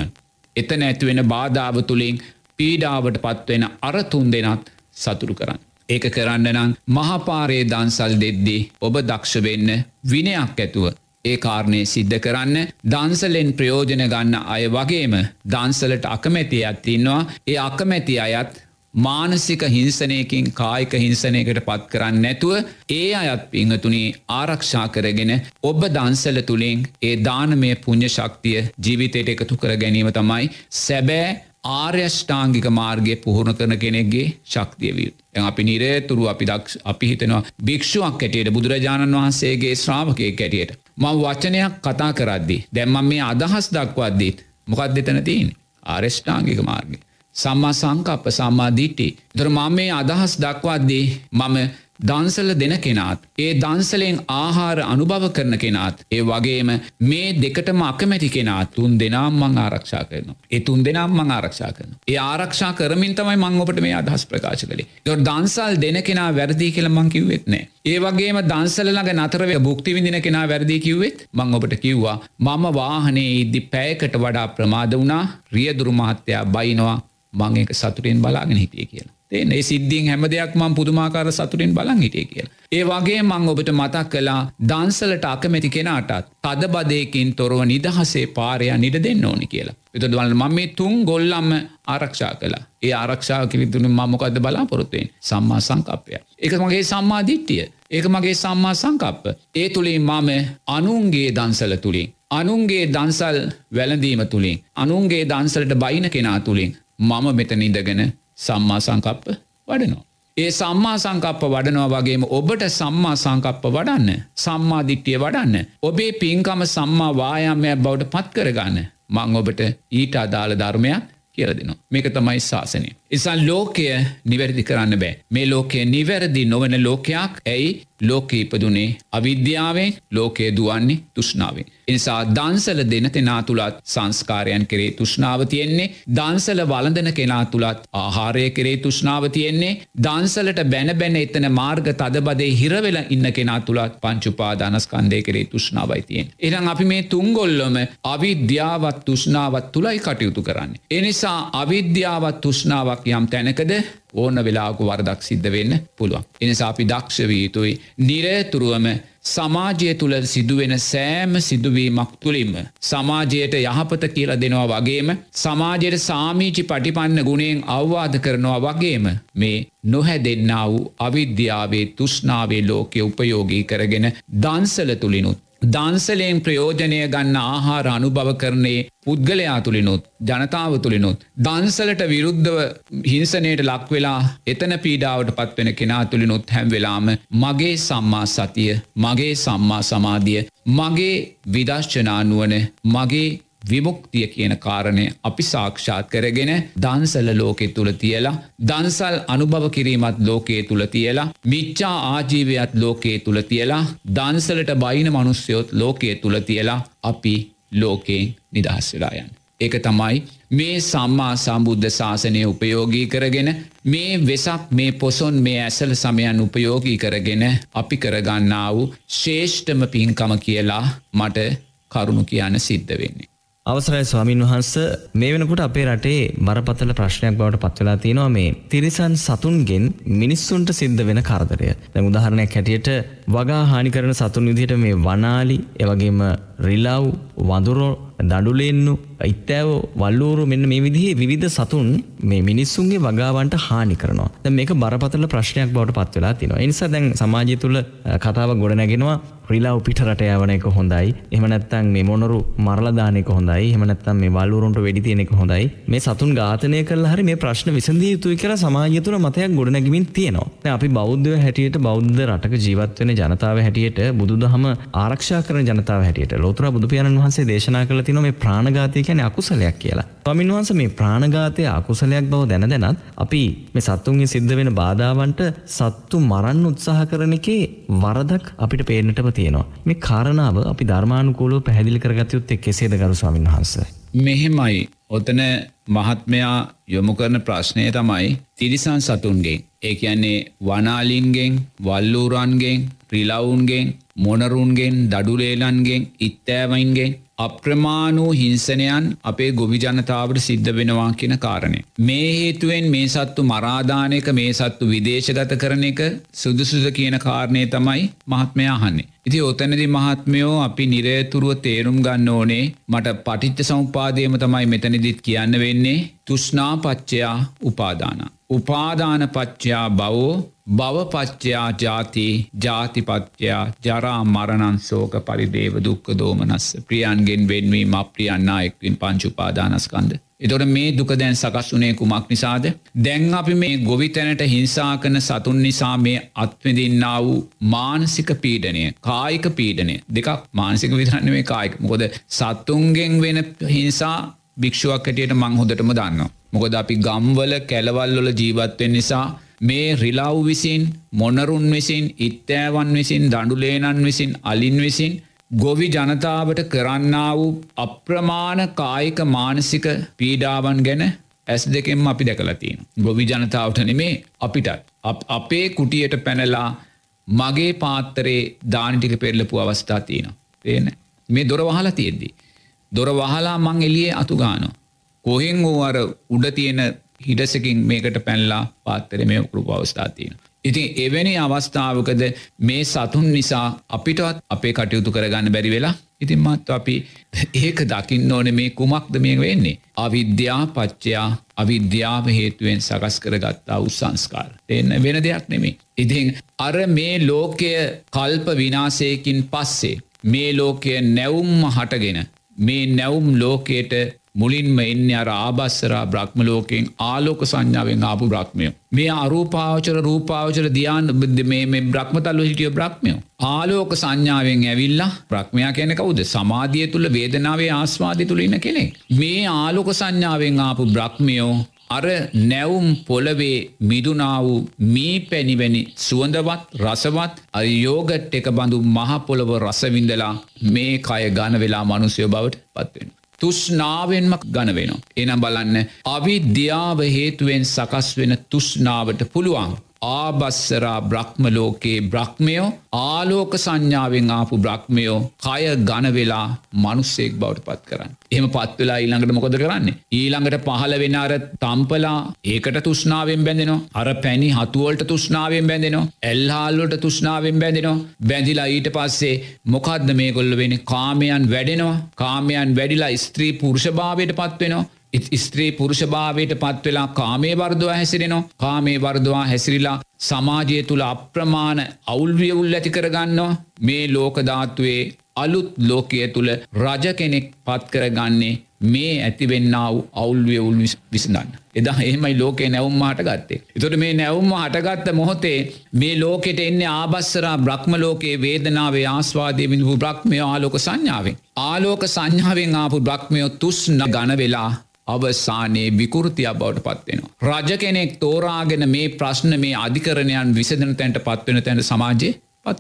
එතන ඇතිවෙන බාධාව තුළින් පීඩාවට පත්වෙන අරතුන් දෙනත් සතුරු කරන්න. ඒක කරන්න නම් මහපාරයේ දන්සල් දෙද්දී ඔබ දක්ෂ වෙන්න විනයක් ඇතුව. ඒ කාරණය සිද්ධ කරන්න දන්සලෙන් ප්‍රයෝජන ගන්න අය වගේම දන්සලට අකමැති ඇත්තින්නවා ඒ අකමැති අයත් මානසික හිංසනයකින් කායික හිංසනයකට පත් කරන්න නැතුව ඒ අයත් පිංහතුනී ආරක්ෂා කරගෙන ඔබ දන්සල තුළින් ඒ දානමය පුං්ඥ ශක්තිය ජීවිතයට එකතු කර ගැනීම තමයි සැබෑ ආර්යෂ්ඨාංගික මාර්ගය පුහුණු කරන කෙනෙක්ගේ ශක්තිය විය. අපි නිරේතුරු අපි දක් අපි හිතනවා භික්ෂුවක් කැටියට බුදුරජාණන් වහන්සේගේ ශ්‍රාවකය කැටියට. ම වචනයක් කතා කරද්දි. දැම්ම මේ අදහස් දක්වද්දීත් මොකක් දෙතන තියන් ආර්යෂ්ඨාංගික මාර්ගය. සම්මා සංකප්ප සම්මාධීටි. දර මම මේ අදහස් දක්වද්දී මම දන්සල දෙන කෙනාත්. ඒ දන්සලෙන් ආහාර අනුභව කරන කෙනාත්. ඒ වගේම මේ දෙකටම අකමැති කෙනා තුන් දෙනම් මං ආරක්ෂා කරනවා. ඒ තුන් දෙනම් මං ආරක්ෂා කරන. ඒ ආරක්ෂා කරමින් තමයි මං ඔබට මේ අදහස් ප්‍රකාශ කළේ. දොට දන්සල් දෙන කෙනා වැරදි කියල මං කිව්වෙත් නෑ. ඒ වගේම දන්සලළඟ නතරව බුක්ති විදින කෙනා වැරදි කිව්වෙත් මං ඔබට කිව්වා මම වාහනේ ඉද්දි පෑකට වඩා ප්‍රමාද වුණා රියදුරු මහත්තයා බයිනවා මං එක සතුරෙන් බලාගෙන හිටිය කියලා. තේන ඒ සිද්ධියෙන් හැම දෙයක් මං පුදුමාකාර සතුරින් බලන් හිටිය කියල. ඒ වගේ මං ඔබට මතක් කලා දන්සලට අකමැති කෙනාටත් තද බදයකින් තොරව නිදහසේ පාරයා නිඩ දෙන්න ඕනි කියලා. එතදවල මම මේ තුන් ගොල්ලම්ම ආරක්ෂා කලා ඒ ආරක්ෂා කිරිතුුණු මමොකක්ද බලාපොරොත්තුවෙන් සම්මා සංකප්පය. එක මගේ සම්මා දිට්ටිය ඒක මගේ සම්මා සංකප්ප. ඒ තුළින් මම අනුන්ගේ දන්සල තුළින්. අනුන්ගේ දන්සල් වැලඳීම තුළින් අනුන්ගේ දන්සලට බයින කෙනා තුළින් මම මෙතන ඉඳගෙන සම්මා සංකප්ප වඩනවා. ඒ සම්මා සංකප්ප වඩනවා වගේම ඔබට සම්මා සංකප්ප වඩන්න සම්මා දිට්ටිය වඩන්න. ඔබේ පින්කම සම්මා වායාමයක් බවට පත් කරගන්න මං ඔබට ඊට අදාළ ධර්මයක් කියල දෙනවා. මේක තමයි ශාසනය. ඉසන් ලෝකය නිවැරදි කරන්න බෑ. මේ ලෝකය නිවැරදි නොවන ලෝකයක් ඇයි ලෝක ඉපදුනේ අවිද්‍යාවෙන් ලෝකය දුවන්නේ තුෂ්නාවෙන්. එනිසා දන්සල දෙන කෙනා තුළත් සංස්කාරයන් කරේ තුෂ්නාව තියෙන්නේ දන්සල වලඳන කෙනා තුළත් ආහාරය කරේ තුෂ්නාව තියෙන්නේ දන්සලට බැන බැන එතන මාර්ග තදබදේ හිරවෙල ඉන්න කෙනා තුළත් පංචුපා දනස්කන්දය කරේ තුෂ්නාවයි තියෙන්. එනම් අපි මේ තුන්ගොල්ලොම අවිද්‍යාවත් තුෂ්නාවත් තුළයි කටයුතු කරන්න. එනිසා අවිද්‍යාවත් තුෂ්නාවක් යම් තැනකද ඕන වෙලාකු වරදක් සිද්ධ වෙන්න පුළුවන්. එනිසා අපි දක්ෂවීතුයි නිරේතුරුවම සමාජය තුළ සිදුවෙන සෑම සිදුවීමක් තුළින්ම. සමාජයට යහපත කියල දෙනවා වගේම සමාජයට සාමීචි පටිපන්න ගුණෙන් අවවාද කරනවා වගේම මේ නොහැදෙන්න්න වූ අවිද්‍යාවේ තුෂ්නාවේ ලෝකය උපයෝගී කරගෙන දන්සල තුළිනුත් දන්සලයෙන් ප්‍රයෝජනය ගන්න ආහාර අනුභව කරන්නේ පුද්ගලයා තුළිනුත් ජනතාව තුළිනුත් දන්සලට විරුද්ධව හිංසනයට ලක්වෙලා එතන පීඩාවට පත්වෙන කෙනා තුළිනුත් හැම්වෙලාම මගේ සම්මා සතිය මගේ සම්මා සමාධිය මගේ විදශ්චනානුවන මගේ විමුක්තිය කියන කාරණය අපි සාක්ෂාත් කරගෙන දන්සල ලෝකෙ තුළ තියලා දන්සල් අනුභව කිරීමත් ලෝකයේ තුළ තියලා මිච්චා ආජීවයත් ලෝකයේ තුළ තියලා දන්සලට බයින මනුස්්‍යයොත් ලෝකයේ තුළ තියලා අපි ලෝකයෙන් නිදහස් වෙලායන්. ඒක තමයි මේ සම්මා සම්බුද්ධ ශාසනය උපයෝගී කරගෙන මේ වෙසක් මේ පොසොන් මේ ඇසල සමයන් උපයෝගී කරගෙන අපි කරගන්නා වූ ශේෂ්ඨම පින්කම කියලා මට කරුණු කියන්න සිද්ධ වෙන්නේ. අවසරයි ස්වාමීන් වහන්ස මේ වෙනකොට අපේ රටේ බරපතල ප්‍රශ්නයක් බවට පත්වෙලා තියෙනවා මේ තිරිසන් සතුන්ගෙන් මිනිස්සුන්ට සිද්ධ වෙන කරදරය. දැන් උදාහරණයක් හැටියට වගා හානි කරන සතුන් විදිහට මේ වනාලි, එවැගේම රිලව්, වඳුරෝ, දඩුලෙන්නු, ඉත්තෑව, වල්ලූරු මෙන්න මේ විදිහේ විවිධ සතුන් මේ මිනිස්සුන්ගේ වගාවන්ට හානි කරනවා. දැන් මේක බරපතල ප්‍රශ්නයක් බවට පත්වෙලා තියෙනවා. ඒ නිසා දැන් සමාජය තුළ කතාවක් ගොඩනැගෙනවා රිලව් පිට රට යවන එක හොඳයි. එහෙම නැත්නම් මේ මොනරු මරලා දාන එක හොඳයි. එහෙම නැත්නම් මේ වල්ලුරුන්ට වෙඩි තියන එක හොඳයි. මේ සතුන් ඝාතනය කළා හරි මේ ප්‍රශ්න විසඳිය යුතුයි කියලා සමාජය තුළ මතයක් ගොඩනැගෙමින් තියෙනවා. දැන් අපි බෞද්ධයෝ හැටියට බෞද්ධ රටක ජීවත් වෙන ජනතාව හැටියට බුදුදහම ආරක්ෂා කරන ජනතාව හැටියට ලෝතර බුදු පියාණන් වහන්සේ දේශනා කළ තියෙනවා මේ ප්‍රාණඝාතය කියන්නේ අකුසලයක් කියලා. ස්වාමීන් වහන්සේ මේ ප්‍රාණඝාතය අකුසලයක් බව දැන දැනත් අපි මේ සත්තුන්ගේ සිද්ධ වෙන බාධාවන්ට සත්තු මරන්න උත්සාහ කරන එකේ වරදක් අපිට පේන්නටම තියෙනවා. මේ කාරණාව අපි ධර්මානුකූලව පැහැදිලි කරගත යුත්තේ කෙසේද ගරු ස්වාමීන් වහන්සේ? මෙහෙමයි. ඔතන මහත්මයා යොමු කරන ප්‍රශ්නය තමයි තිරිසන් සතුන්ගෙන්. ඒ කියන්නේ වනාලින්ගෙන්, වල්ලූරන්ගෙන්, රිලවුන්ගෙන්, මොනරුන්ගෙන්, දඩුලේලන්ගෙන්, ඉත්තෑවයින්ගෙන් අප්‍රමාණූ හිංසනයන් අපේ ගොවි ජනතාවට සිද්ධ වෙනවා කියන කාරණය. මේ හේතුවෙන් මේ සත්තු මරාධානයක මේ සත්තු විදේශගත කරන එක සුදුසුද කියන කාරණය තමයි මහත්මයාහන්නේ. ඉති ඔතැනදි මහත්මයෝ අපි නිරේතුරුව තේරුම් ගන්න ඕනේ මට පටිච්ච සම්පාදයම තමයි මෙතනදිත් කියන්න වෙන්නේ තුෂ්නාපච්චයා උපාදාන. උපාදාන පච්චයා බවෝ භවපච්චයා ජාති ජාතිපත්්‍යයා ජරා මරණන් සෝක පරිදේව දුක්ක දෝමනස්ස ප්‍රියන්ගෙන් වෙන්වීම අප්‍රියන්නා එක්වින් පංචුපාදානස්කන්ද. එතොට මේ දුක දැන් සකස් වනේ කුමක් නිසාද. දැන් අපි මේ ගොවිතැනට හිංසා කන සතුන් නිසා මේ අත්විදින්නා වූ මානසික පීඩනය කායික පීඩනය දෙකක් මානසික විතරන්න මේ කායික මොකොද සත්තුන්ගෙන් වෙන හිංසා භික්ෂුවක් හැටියට මං හොදටම දන්න. මොකද අපි ගම්වල කැලවල්වල ජීවත්වෙන් නිසා මේ රිලව් විසින් මොනරුන් විසින් ඉත්තෑවන් විසින් දඩුලේනන් විසින් අලින් විසින් ගොවි ජනතාවට කරන්නා වූ අප්‍රමාණ කායික මානසික පීඩාවන් ගැන ඇස් දෙකෙන් අපි දැකලතින්. ගොවි ජනතාවට නෙමේ අපිටත්. අපේ කුටියට පැනලා මගේ පාත්තරේ දානිටික පෙරලපු අවස්ථා තියෙන. ඒන මේ දොර වහලා තියෙද්දී. දොර වහලා මං එලිය අතුගානෝ. කොහෙන් වූ අර උඩ තියෙන හිටසකින් මේකට පැල්ලා පාත්තර මේ උකරු අවස්ථාතියන. ඉතින් එවැනි අවස්ථාවකද මේ සතුන් නිසා අපිටත් අපේ කටයුතු කරගන්න බැරි වෙලා ඉතින් මත් අපි ඒක දකින්න ඕන මේ කුමක්ද මේ වෙන්නේ. අවිද්‍යා පච්චයා අවිද්‍යාව හේතුවෙන් සකස් කරගත්තා උත්සංස්කාර. එන්න වෙන දෙයක් නෙමේ. ඉතින් අර මේ ලෝකය කල්ප විනාසයකින් පස්සේ. මේ ලෝකය නැවුම්ම හටගෙන මේ නැවුම් ලෝකයට මුලින්ම එන්න අර ආබස්සරා බ්‍රහ්ම ලෝකෙන් ආලෝක සංඥාවෙන් ආපු බ්‍රහ්මයෝ. මේ අරූපාවචර රූපාවචර දයාන් මේ බ්‍රහ්මතල්ල හිටිය බ්‍රහ්මයෝ. ආලෝක සංඥාවෙන් ඇවිල්ලා ප්‍රක්මයා කියන කවුද සමාධිය තුළ වේදනාවේ ආස්වාධි තුළින්න කෙනෙ. මේ ආලෝක සංඥාවෙන් ආපු බ්‍රහ්මයෝ අර නැවුම් පොළවේ මිදුනා වූ මී පැණිවැනි සුවඳවත් රසවත් අයෝගට් එක බඳු මහපොළොව රසවිඳලා මේ කය ගන වෙලා මනුසයෝ බවට පත්වෙන. තුෂ්නාවෙන්ම ගන වෙනවා. එනම් බලන්න අවිද්‍යාව හේතුවෙන් සකස් වෙන තුෂ්නාවට පුළුවන්. ආබස්සරා බ්‍රහ්මලෝකයේ බ්‍රහ්මයෝ ආලෝක සංඥාවෙන් ආපු බ්‍රහ්මයෝ කය ගනවෙලා මනුස්සෙක් බවට පත් කරන්න. එහම පත්වෙලා ඊළඟට මොකද කරන්නේ. ඊළඟට පහල වෙන අර තම්පලා ඒකට තුෂ්නාවෙන් බැඳෙනවා. අර පැණි හතුවලට තුෂ්නාවෙන් බැඳෙනවා. එල්හාල්ලට තුෂ්නාවෙන් බැඳෙනවා. බැඳිලා ඊට පස්සේ මොකක්ද මේ කොල්ල වෙන කාමයන් වැඩෙනවා. කාමයන් වැඩිලා ස්ත්‍රී පුරුෂභාවයට පත්වෙනවා. ස්ත්‍රී පුරුෂභාවයට පත්වෙලා කාමේ වර්දවා හැසිරෙනවා කාමේ වර්දවා හැසිරිලා සමාජය තුළ අප්‍රමාණ අවුල්වියවුල් ඇති කරගන්නවා මේ ලෝකධාත්තුවේ අලුත් ලෝකය තුළ රජ කෙනෙක් පත් කරගන්නේ මේ ඇතිවෙන්න වූ අවුල්වියවුල් විසඳන්න. එදා එහෙමයි ලෝකේ නැවුම් හට ගත්තේ. එතොට මේ නැවුම්ම හටගත්ත මොහොතේ මේ ලෝකෙට එන්නේ ආබස්සරා බ්‍රහ්ම ලෝකයේ වේදනාවේ ආස්වාදය විඳපු බ්‍රහ්මය ආලෝක සංඥාවෙන්. ආලෝක සංඥාවෙන් ආපු බ්‍රහ්මයෝ තුස්න ගන වෙලා අවසානයේ විකෘතියක් බවට පත්වෙනවා. රජ කෙනෙක් තෝරාගෙන මේ ප්‍රශ්න මේ අධිකරණයන් විසඳන තැන්ට පත්වෙන තැන්ට සමාජය පත්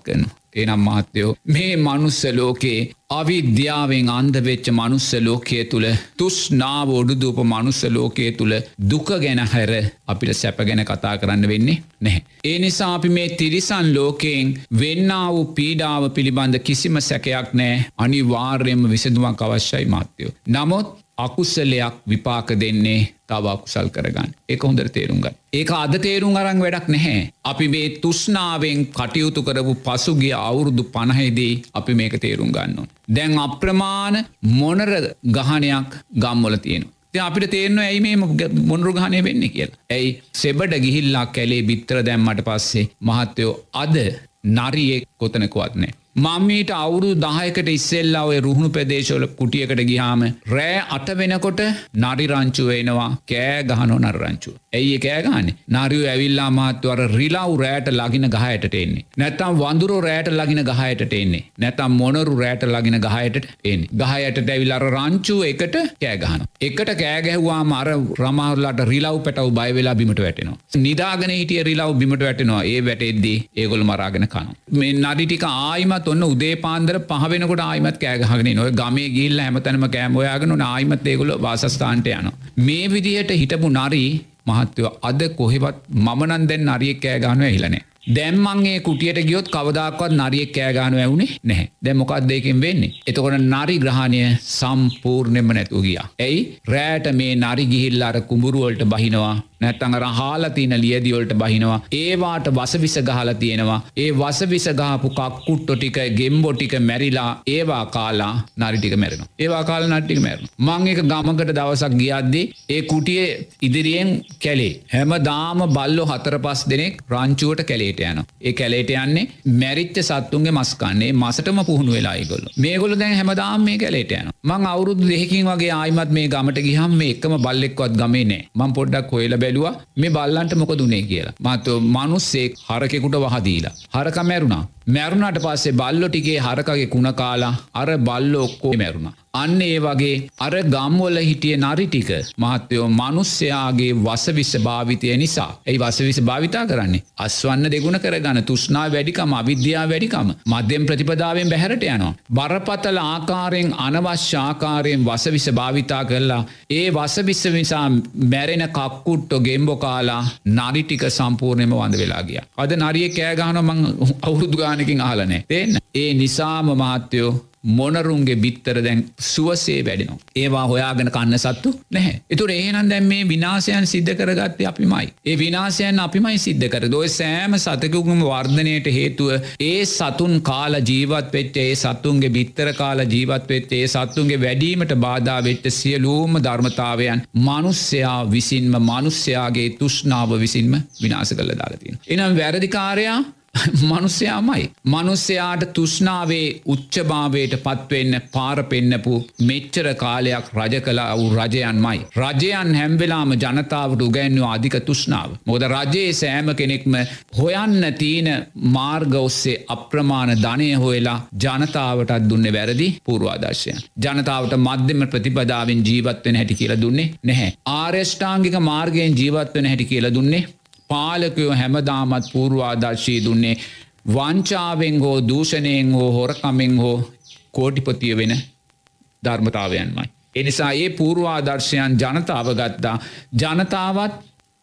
කරන. ඒනම් මහත්තයෝ මේ මනුස්ස ලෝකයේ අවිද්‍යාවෙන් අන්දවෙච්ච මනුස්ස ලෝකයේ තුළ තුස්නාව ඔඩුදූප මනුස්ස ලෝකයේ තුළ දුක ගැන හැර අපිට සැප ගැන කතා කරන්න වෙන්නේ නැහැ. ඒ නිසා අපි මේ තිරිසන් ලෝකයෙන් වෙන්න වූ පීඩාව පිළිබඳ කිසිම සැකයක් නෑ අනිවාර්යම විසඳුවක් අවශ්‍යයි මාත්‍යයෝ. නමුත් අකුස්සලයක් විපාක දෙන්නේ තව අකුසල් කරගන්න එක හොඳර තේරුම්ගන්න. ඒක අද තේරුම් අරං වැඩක් නැහැ. අපි මේ තුෂ්නාවෙන් කටයුතු කරපු පසුගිය අවුරුදු පණහෙදී අපි මේක තේරුම් ගන්නවා. දැන් අප්‍රමාණ මොනර ගහනයක් ගම්වල තියෙනවා. අපිට තේරනවා ඇයි මේ මොනරු ගහනය වෙන්න කියලා. ඇයි සෙබඩ ගිහිල්ලා කැලේ බිත්තර දැම්මට පස්සේ මහත්තයෝ අද නරියෙක් කොතනකුවත්නෑ. මම්මීට අවුරු දහයකට ඉස්සෙල්ලා ඔය රුහුණු ප්‍රදේශවල කුටියකට ගිහාම රෑ අට වෙනකොට නරිරංචු වෙනවා කෑ ගහනෝ නරංචු. ඇයි කෑගානේ නරියෝ ඇවිල්ලා මාත්වර රිලාව් රෑට ලගින ගහයට එන්නේ. නැත්තම් වඳුරු රෑට ලගින ගහයට එන්නේ. නැතම් මොනරු රෑට ලගින ගහයට එන්නේ. ගහයට ඇවිල්ලර රංචුව එකට කෑගහන. එකට කෑගැහවා මර රමහරලාට රිලව් පැටව් බයවෙලා බිමට වැටෙනවා. නිදාගෙන හිටිය රිලව් බිමට වැටෙනවා ඒ වැටෙද්දී ඒගොල් මරාගෙන කන. මේ නඩිටික ආයිම ආයිමත් ඔන්න උදේ පාන්දර පහවෙනකොට ආයිමත් කෑගහගෙන නොය ගමේ ගිල්ල හැමතැනම කෑමොයාගෙන ආයිමත් ඒගොල වාසස්ථාන්ට යන. මේ විදිහට හිටපු නරී මහත්තයෝ අද කොහෙවත් මනන් දැන් අරියෙක් කෑගානුව හිලනේ. දැම්මන්ගේ කුටියට ගියොත් කවදක්වත් නරියෙක් කෑගානු ඇවුණේ නැහැ දැ මොකක් දෙකින් වෙන්නේ. එතකොට නරි ග්‍රහණය සම්පූර්ණයම නැතුව ගිය. ඇයි රෑට මේ නරි ගිහිල්ලාර කුඹුරුවලට බහිනවා නැත්තං අර හාලා තියන ලියදිවලට බහිනවා. ඒවාට වසවිස ගහලා තියෙනවා. ඒ වසවිස ගහපු කක්කුට්ටො ටික ගෙම්බොටික මැරිලා ඒවා කාලා නරිටික මැරෙන ඒවා කාල නට්ටික මැරන මං එක ගමකට දවසක් ගියද්දි ඒ කුටිය ඉදිරියෙන් කැලේ හැම දාම බල්ලෝ හතර පස් දෙනෙක් රංචුවට කැලේට යන ඒ කැලේට යන්නේ මැරිච්ච සත්තුන්ගේ මස්කන්නේ මසටම පුහුණු වෙලායිගොල්ල මේගොල දැන් හැමදාම් මේ කැලේට යන මං අවුරුදු දෙහකින් වගේ ආයිමත් මේ ගමට ගිහම් මේ එකම බල්ලෙක්වත් ගමේ නෑ මං පොඩ්ඩක් හොයල බැලවා මේ බල්ලන්ට මොක දුනේ කියලා. මතු මනුස්සෙක් හරකෙකුට වහදීලා හරක මැරුණා මැරුණට පස්සේ බල්ලො ටිකේ හරකගේ කුණ කාලා අර බල්ල ඔක්කෝ මැරුණ. අන්න ඒ වගේ අර ගම්වල හිටිය නරි ටික මහත්තයෝ මනුස්්‍යයාගේ වසවිස්ස භාවිතය නිසා ඇයි වසවිස භාවිතා කරන්නේ අස්වන්න දෙගුණ කරගන්න තුෂ්නා වැඩිකම අවිද්‍යා වැඩිකම මධ්‍යම් ප්‍රතිපදාවෙන් බැහැරට යනවා. බරපතල ආකාරයෙන් අනවශ්‍යාකාරයෙන් වසවිස භාවිතා කරලා ඒ වසවිස්ස නිසා මැරෙන කක්කුට්ටෝ ගෙම්බො කාලා නරිටික සම්පූර්ණයම වඳ වෙලා ගිය. අද නරිය කෑගාන මං අවුරුදු ගානකින් අහලනෑ තෙන්න ඒ නිසාම මහත්තයෝ මොනරුන්ගේ බිත්තර දැන් සුවසේ වැඩෙනවා. ඒවා හොයාගෙන කන්න සත්තු නැහැ. එතුර ඒනම් දැන් මේ විනාසයන් සිද්ධ කරගත්තේ අපිමයි. ඒ විනාසයන් අපිමයි සිද්ධ කර දොය සෑම සතකුකුම වර්ධනයට හේතුව ඒ සතුන් කාල ජීවත් වෙච්ච ඒ සත්තුන්ගේ බිත්තර කාල ජීවත් වෙච්ච ඒ සත්තුන්ගේ වැඩීමට බාධා වෙච්ච සියලූම ධර්මතාවයන් මනුස්්‍යයා විසින්ම මනුස්්‍යයාගේ තුෂ්නාව විසින්ම විනාස කළ දාලතින. එනම් වැරදිකාරයා මනුස්්‍යයාමයි. මනුස්්‍යයාට තුෂ්නාවේ උච්චභාවයට පත්වෙන්න පාර පෙන්නපු මෙච්චර කාලයක් රජ කලා වූ රජයන්මයි. රජයන් හැම්වෙලාම ජනතාවට උගැන්ව අධික තුෂ්නාව. මොද රජයේ සෑම කෙනෙක්ම හොයන්න තියන මාර්ග ඔස්සේ අප්‍රමාණ ධනය හොයලා ජනතාවටත් දුන්න වැරදි පූර්වාදර්ශය. ජනතාවට මධ්‍යම ප්‍රතිපදාවෙන් ජීවත්වෙන හැටි කියලා දුන්නේ නැහැ. ආර්යෂ්ඨාංගික මාර්ගයෙන් ජීවත්වන හැටි කියලා දුන්නේ පාලකයෝ හැමදාමත් පූර්වාදර්ශී දුන්නේ වංචාවෙන් හෝ දූෂණයෙන් හෝ හොරකමෙන් හෝ කෝටිපතිය වෙන ධර්මතාවයන්මයි. එනිසා ඒ පූර්වාදර්ශයන් ජනතාව ගත්තා ජනතාවත්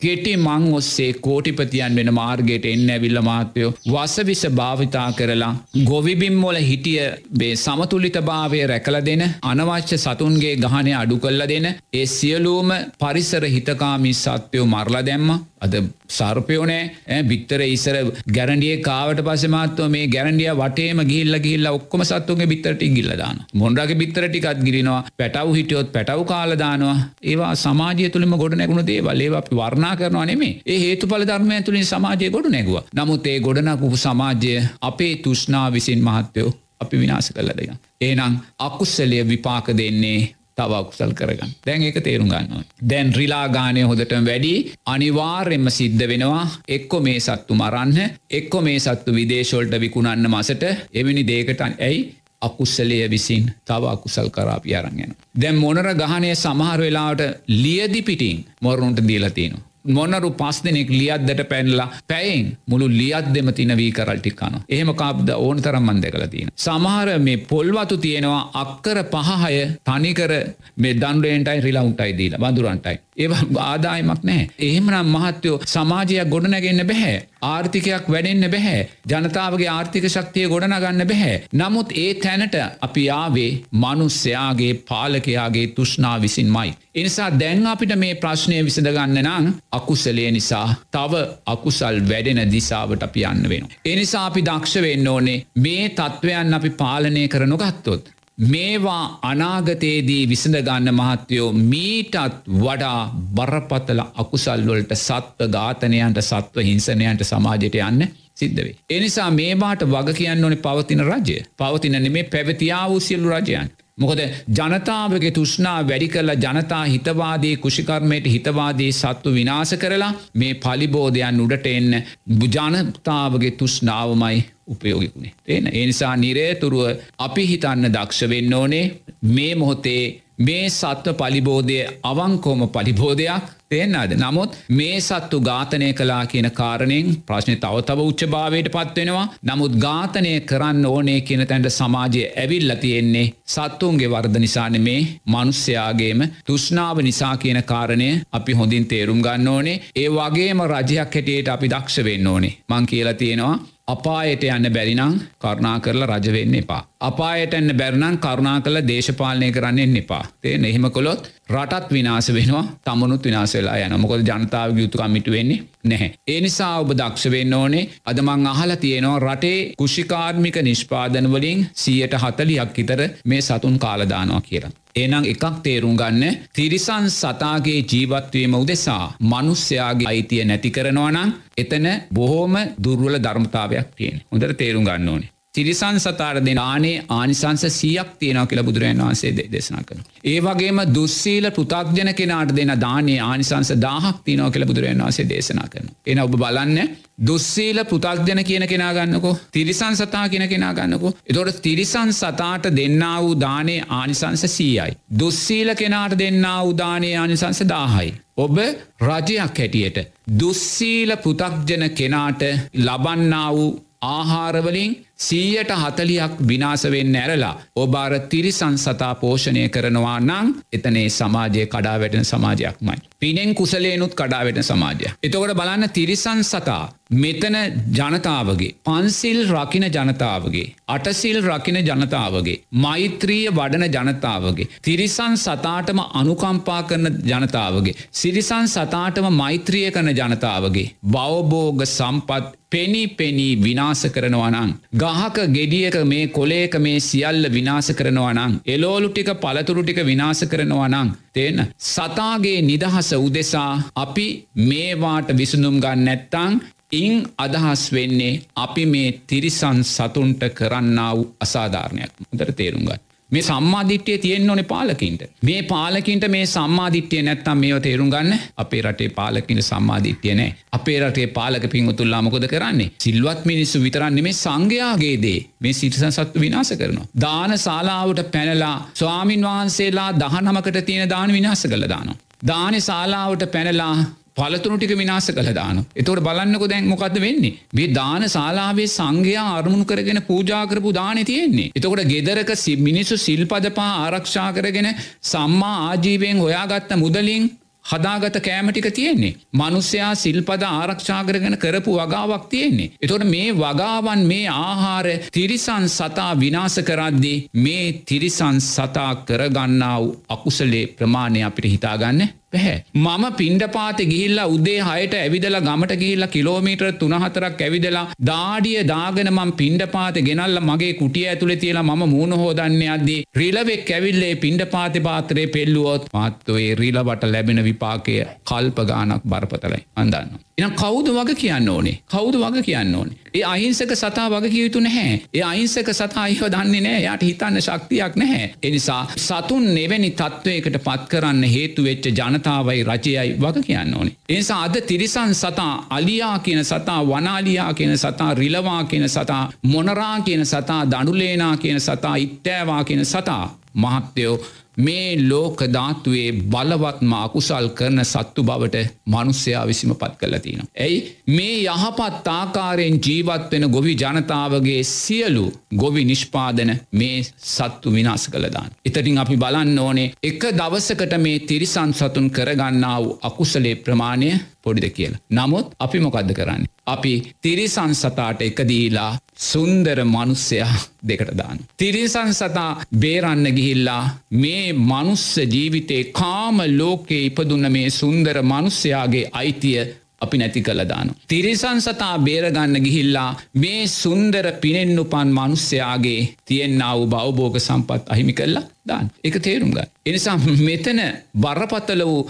කෙටි මං ඔස්සේ කෝටිපතියන් වෙන මාර්ගයට එන්න ඇවිල්ල මාත්‍යයෝ වසවිස භාවිතා කරලා ගොවිබිම්මොල හිටිය බේ සමතුලිත භාවය රැකල දෙන අනවශ්‍ය සතුන්ගේ ගහනය අඩු කල්ල දෙන ඒ සියලූම පරිසර හිතකාමි සත්‍යයෝ මරලා දැම්ම. අද සර්පයෝනෑ බිත්තර ඉස්සර ගැරඩිය කාවට පසමත්ව මේ ගැරඩිය වටේම ගිල්ල ගිල්ල ඔක්කොම සත්තුන්ගේ බිත්තරට ගිල්ලදාන මොන්ඩගේ බිත්තරටිකත් ගිරිනවා. පැටව් හිටියොත් පැටව් කාලදානවා ඒවා සමාජය තුළිම ගොඩ නැගුණ දේවල්. ඒව අපි වර්ණා කරනවා නෙමේ ඒ හේතු පල ධර්මය තුළින් සමාජය ගොඩ නැගුව නමුත් ඒ ගොඩනකුපු සමාජය අපේ තුෂ්නා විසින් මහත්තයෝ අපි විනාශ කල්ලදය. ඒනම් අකුස්සලය විපාක දෙන්නේ තව අකුසල් කරගන්න දැන් ඒක තේරුම් ගන්නවා. දැන් රිලාගානය හොදට වැඩි අනිවාර්යෙන්ම සිද්ධ වෙනවා එක්කො මේ සත්තු මරන්න එක්කො මේ සත්තු විදේශෝල්ට විකුණන්න මසට එවැනි දේකට ඇයි අකුස්සලය විසින් තව අකුසල් කරාපි අරංගෙන. දැන් මොනර ගහනය සමහර වෙලාවට ලියදි පිටින් මොරුන්ට දීලතිනවා. මොනරු පස් දෙනෙක් ලියද්දට පැන්ලා පැයින් මුළු ලියත් දෙම තින වී කරල්ටික්කන. එහෙම කාබ්ද ඕන තරම්මන් දෙකල තියෙන. සමහර මේ පොල්වතු තියෙනවා අක්කර පහහය තනිකර මේ දන්ඩුවෙන්ටයි රිලවුන්ටයි දීලා බඳුරන්ටයි. ඒ ආදායමක් නෑ. එහෙමනම් මහත්තයෝ සමාජයක් ගොඩනැගෙන්න්න බැහැ. ආර්ථිකයක් වැඩෙන්න්න බැහැ. ජනතාවගේ ආර්ථික ශක්තිය ගොඩනගන්න බැහැ. නමුත් ඒ තැනට අපි ආවේ මනුස්්‍යයාගේ පාලකයාගේ තුෂ්නා විසින් මයි. එනිසා දැන් අපිට මේ ප්‍රශ්නය විසඳගන්න නම් අකුසලේ නිසා තව අකුසල් වැඩෙන දිසාවට අපි යන්න වෙන. එනිසා අපි දක්ෂ වෙන්න ඕනේ මේ තත්ත්වයන් අපි පාලනය කරනොගත්තොත්. මේවා අනාගතයේදී විසඳගන්න මහත්තයෝ මීටත් වඩා බරපතල අකුසල්වලට සත්ව ඝාතනයන්ට සත්ව හිංසනයන්ට සමාජයට යන්න සිද්ධවේ. එනිසා මේවාට වග කියන්න ඕනේ පවතින රජය පවතින නෙමේ පැවතියා වූ සියලු රජයන්. මොකද ජනතාවගේ තුෂ්නා වැඩි කරලා ජනතා හිතවාදී කුෂිකර්මයට හිතවාදී සත්තු විනාස කරලා මේ පලිබෝධයන් උඩට එන්න ජනතාවගේ තුෂ්නාවමයි උපයෝගිකුණේ තියෙන එනිසා නිරේතුරුව අපි හිතන්න දක්ෂ වෙන්න ඕනේ. මේ මොහොතේ මේ සත්ව පලිබෝධය අවංකෝම පලිබෝධයක්. තියෙන්න්නද නමුත් මේ සත්තු ඝාතනය කලා කියන කාරණයෙන් ප්‍රශ්නය තව තව උච්චභාවයට පත්වෙනවා. නමුත් ඝාතනය කරන්න ඕනේ කියන තැන්ට සමාජය ඇවිල්ල තියෙන්නේ සත්තුන්ගේ වර්ධ නිසාන මේ මනුස්්‍යයාගේම තුෂ්නාව නිසා කියන කාරණය අපි හොඳින් තේරුම් ගන්න ඕනේ. ඒ වගේම රජයක් හැටියට අපි දක්ෂ වෙන්න ඕනේ. මං කියලා තියෙනවා අපායට යන්න බැරිනම් කරුණා කරලා රජවෙන්න එපා. අපායට එන්න බැරණන් කරුණා කළ දේශපාලනය කරන්න එපා. තේ එහෙම කොළොත් රටත් විනාස වෙනවා තමනුත් විනාස වෙලා යන මොකද ජනතාව යුතු කමිට වෙන්නේ නැහැ. ඒ නිසා ඔබ දක්ෂ වෙන්න ඕනේ අදමං අහල තියෙනවා රටේ කුෂිකාර්මික නිෂ්පාදන වලින් සියයට හතලියක් ඉතර මේ සතුන් කාලදානවා කියලා. ඒනම් එකක් තේරුම් ගන්න තිරිසන් සතාගේ ජීවත්වීම උදෙසා මනුස්්‍යයාගේ අයිතිය නැති කරනවා නම් එතන බොහෝම දුර්වල ධර්මතාවයක් තියෙන හොඳට තේරුම් ගන්න ඕනේ තිරිසන් සතාර දෙන ආනේ ආනිසංස සියක් තියෙනව කියලා බුදුරජන් වහන්සේ දේශනා කරන. ඒ වගේම දුස්සීල පෘතක්ජන කෙනාට දෙන දානේ ආනිසංස දාහක් තියනව කියලා බුදුරජන් වහන්සේ දේශනා කරන. එන ඔබ බලන්න දුස්සීල පෘතක්ජන කියන කෙනා ගන්නකෝ තිරිසන් සතා කියන කෙනා ගන්නකෝ එතොට තිරිසන් සතාට දෙන්න වූ දානේ ආනිසංස සීයයි. දුස්සීල කෙනාට දෙන්න උදානේ ආනිසංස දාහයි. ඔබ රජයක් හැටියට දුස්සීල පෘතක්ජන කෙනාට ලබන්නා වූ ආහාරවලින් සීයට හතලියක් විනාසවෙන්න ඇරලා ඔබාර තිරිසන් සතා පෝෂණය කරනවා නං එතනේ සමාජය කඩා වැටෙන සමාජයක් මයි. පිනෙන් කුසලේනුත් කඩා වැටෙන සමාජය. එතකොට බලන්න තිරිසන් සතා මෙතන ජනතාවගේ පන්සිල් රකින ජනතාවගේ අටසිල් රකින ජනතාවගේ මෛත්‍රීය වඩන ජනතාවගේ තිරිසන් සතාටම අනුකම්පා කරන ජනතාවගේ සිරිසන් සතාටම මෛත්‍රිය කරන ජනතාවගේ බවබෝග සම්පත් පෙනි පෙනී විනාස කරනවනං. ගහක ගෙඩියක මේ කොලේක මේ සියල්ල විනාස කරනවා නං. එලෝලු ටික පළතුරු ටික විනාස කරනවා නං. තියන්න. සතාගේ නිදහස උදෙසා අපි මේවාට විසඳුම් ගන්න නැත්තං ඉං අදහස් වෙන්නේ අපි මේ තිරිසන් සතුන්ට කරන්නා වූ අසාධාරණයක් මුදර තේරුම්ගත්. මේ සම්මාධිට්්‍යය තියෙන් ඕන පාලකින්ට මේ පාලකින්ට මේ සම්මාධිට්්‍යය නැත්තම් මේ තේරුම් ගන්න අපේ රටේ පාලකින සම්මාධිට්්‍යය නෑ අපේ රටේ පාලක පින්වතුල්ලා මොකොද කරන්නේ සිල්වත් මිනිස්සු විතරන්නේ මේ සංඝයාගේදේ මේ සිටිසන් සත්තු විනාස කරනවා. දාන ශලාවට පැනලා ස්වාමින් වහන්සේලා දහනමකට තියෙන දාන විනාස කළ දානවා. දාන ශලාවට පැනලා පලතුරු ටික විනාස කළ දාන. එතවට බලන්නක දැන් මොකක්ද වෙන්නේ. මේ දාන ශලාවේ සංඝයා අරමුණු කරගෙන පූජාකරපු දාන තියෙන්නේ. එතකොට ගෙදරක මිනිස්සු සිල්පදපා ආරක්ෂා කරගෙන සම්මා ආජීවයෙන් හොයාගත්ත මුදලින් හදාගත කෑමටික තියෙන්නේ. මනුස්්‍යයා සිල්පද ආරක්ෂාකරගෙන කරපු වගාවක් තියෙන්නේ. එතොට මේ වගාවන් මේ ආහාර තිරිසන් සතා විනාස කරද්දී මේ තිරිසන් සතා කරගන්නා වූ අකුසලේ ප්‍රමාණය අපිට හිතාගන්න පැහැ. මම පින්ඩපාත ගිහිල්ලා උදේ හයට ඇවිදලා ගමට ගිහිල්ලා කිලෝමීටර් තුනහතරක් ඇවිදලා දාඩිය දාගෙන මම් පින්ඩපාත ගෙනල්ල මගේ කුටිය ඇතුළේ තියලා මම මූුණ හෝදන්න අද්දී රිලවෙක් ඇවිල්ලේ පින්ඩපාති පාත්‍රයේ පෙල්ලුවොත් මත්වේ රිලවට ලැබෙන විපාකය කල්ප ගානක් බරපතලයි අඳන්න. එනම් කෞුද වග කියන්න ඕනේ කෞුද වග කියන්න ඕනේ. ඒ අහිංසක සතා වග කියයුතු නැහැ. ඒ අයිංසක සතා අයිහ දන්නේ නෑ යට හිතන්න ශක්තියක් නැහැ. එනිසා සතුන් එවැනි තත්ත්වයකට පත් කරන්න හේතු වෙච්ච ජනතාවයි රජයයි වග කියන්න ඕනේ. එනිසා අද තිරිසන් සතා අලියා කියන සතා වනාලියා කියන සතා රිලවා කියන සතා මොනරා කියන සතා දඩුලේනා කියන සතා ඉත්තෑවා කියන සතා මහත්තයෝ මේ ලෝක ධාතුවේ බලවත්ම අකුසල් කරන සත්තු බවට මනුස්්‍යයා විසිම පත් කළ තින. ඇයි මේ යහපත් ආකාරයෙන් ජීවත් වෙන ගොවි ජනතාවගේ සියලු ගොවි නිෂ්පාදන මේ සත්තු විනාස කළදාන්. එතටින් අපි බලන්න ඕනේ එක දවසකට මේ තිරිසන් සතුන් කරගන්නා වූ අකුසලේ ප්‍රමාණය පොඩිද කියලා. නමුත් අපි මොකක්ද කරන්නේ. අපි තිරිසන් සතාට එකදීලා සුන්දර මනුස්සයා දෙකට දාන. තිරිසන් සතා බේරන්න ගිහිල්ලා මේ මනුස්ස ජීවිතේ කාම ලෝකයේ ඉපදුන්න මේ සුන්දර මනුස්සයාගේ අයිතිය අපි නැති කළ දාන. තිරිසන් සතා බේරගන්න ගිහිල්ලා මේ සුන්දර පිනෙන් උපන් මනුස්්‍යයාගේ තියෙන්න්නාව බවබෝග සම්පත් අහිමි කල්ලා දාන් එක තේරුම් ගන්න. එනිසා මෙතන බරපතල වූ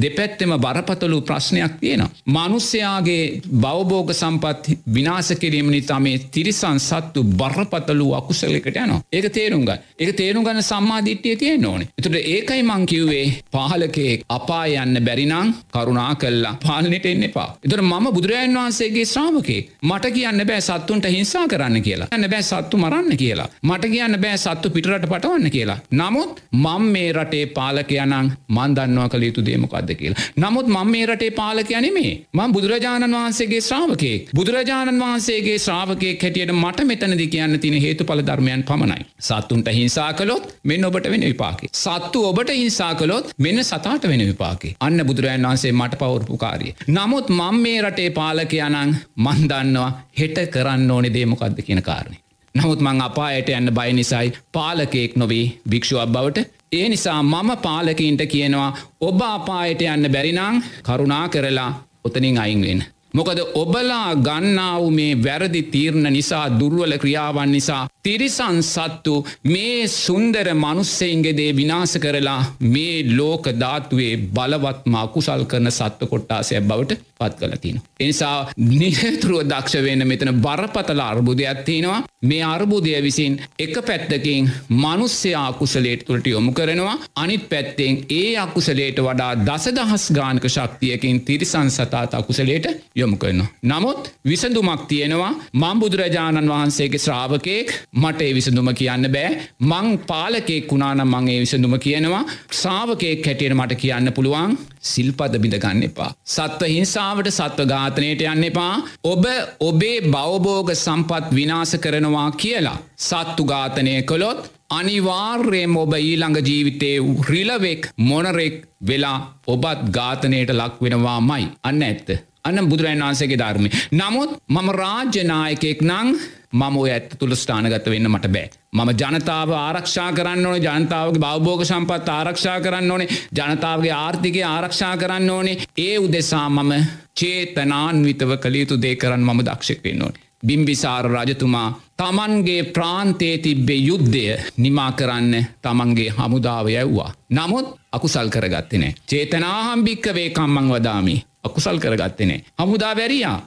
දෙපැත්තෙම බරපතලු ප්‍රශ්නයක් තියෙනවා. මනුස්්‍යයාගේ බවබෝග සම්පත් විනාස කිරීම නිතා මේ තිරිසන් සත්තු බරපතලු අකුසලකට යනවා. ඒක තේරුම් ගන්න. ඒක තේරුම් ගන්න සම්මාධිට්්‍යය තියෙන ඕනේ. එතුට ඒකයි මංකිව්වේ පාලකේ අපා යන්න බැරිනං කරුණා කල්ලා පාලනට එන්න එපා. එතුට මම බුදුරජන් වහන්සේගේ ශ්‍රාමකේ මට කියන්න බෑ සත්තුන්ට හිංසා කරන්න කියලා. න්න බෑ සත්තු මරන්න කියලා. මට කියන්න බෑ සත්තු පිටරට පටවන්න කියලා. කියලා. නමුත් මං මේ රටේ පාලකයනං මන්දන්නවා කළ යුතු දේමකක්ද කියලා. නමුත් මං මේ රටේ පාලකයනෙමේ මං බුදුරජාණන් වහන්සේගේ ශ්‍රාවකයෙක්. බුදුරජාණන් වහන්සේගේ ශ්‍රාවකයෙක් හැටියට මට මෙතනදි කියන්න තින හේතු පල ධර්මයන් පමණයි. සත්තුන්ට හිංසා කළොත් මෙන්න ඔබට වෙන විපාකේ. සත්තු ඔබට හිංසා කළොත් මෙන්න සතාට වෙන විපාකේ. අන්න බුදුරජන් වහන්සේ මට පවුරපු කාරිය. නමුත් මං මේ රටේ පාලකයනං මන්දන්නවා හෙට කරන්න ඕනෙ දේමොකක්ද කියන කාරණය. නමුත් මං අපායට යන්න බය නිසයි පාලකයෙක් නොවී භික්ෂුවක් බවට ඒ නිසා මම පාලකින්ට කියනවා ඔබ අපායට යන්න බැරිනං කරුණා කරලා ඔතනින් අයින්වෙන්. මොකද ඔබලා ගන්නාව මේ වැරදි තීරණ නිසා දුර්වල ක්‍රියාවන් නිසා තිරිසන් සත්තු මේ සුන්දර මනුස්සෙන්ගෙදේ විනාස කරලා මේ ලෝක ධාතුවේ බලවත්ම අකුසල් කරන සත්ව කොට්ටාසය බවට පත් කළ තින. එනිසා නිහතුරුව දක්ෂ වෙන මෙතන බරපතල අර්බුදයක් තියෙනවා මේ අර්බුදය විසින් එක පැත්තකින් මනුස්්‍යයා අකුසලේට තුළට යොමු කරනවා අනිත් පැත්තෙන් ඒ අකුසලේට වඩා දසදහස් ගානක ශක්තියකින් තිරිසන් සතාත අකුසලේට යොමු කරනවා. නමුත් විසඳුමක් තියෙනවා මං බුදුරජාණන් වහන්සේගේ ශ්‍රාවකයෙක් මට ඒ විසඳුම කියන්න බෑ මං පාලකෙක් වුණාන මං ඒ විසඳුම කියනවා ශ්‍රාවකයෙක් හැටියට මට කියන්න පුළුවන් සිල්පද බිඳගන්න එපා. සත්ව හිංසාවට සත්ව ඝාතනයට යන්න එපා ඔබ ඔබේ බවබෝග සම්පත් විනාස කරනවා කියලා. සත්තු ඝාතනය කළොත් අනිවාර්යයෙන් ඔබ ඊළඟ ජීවිතයේ රිලවෙක් මොනරෙක් වෙලා ඔබත් ඝාතනයට ලක්වෙනවා මයි අන්න ඇත්ත. අන්න බුදුරන් වහන්සේගේ ධර්මය. නමුත් මම රාජ්‍යනායකෙක් නං මම ඔය ඇත්ත තුළ ස්ථානගත වෙන්න මට බෑ. මම ජනතාව ආරක්ෂා කරන්න ඕනේ ජනතාවගේ බෞබෝග සම්පත් ආරක්ෂා කරන්න ඕනේ ජනතාවගේ ආර්ථිකය ආරක්ෂා කරන්න ඕනේ ඒ උදෙසා මම චේතනාන්විතව කළයුතු දේ කරන්න මම දක්ෂෙක් වෙන්න ඕනේ. බිම්බිසාර රජතුමා තමන්ගේ ප්‍රාන්තේ තිබ්බේ යුද්ධය නිමා කරන්න තමන්ගේ හමුදාව යැව්වා. නමුත් අකුසල් කරගත්තනේ. චේතනාහම්භික්ක වේකම්මං වදාමි අකුසල් කරගත්තනේ. හමුදා වැරියා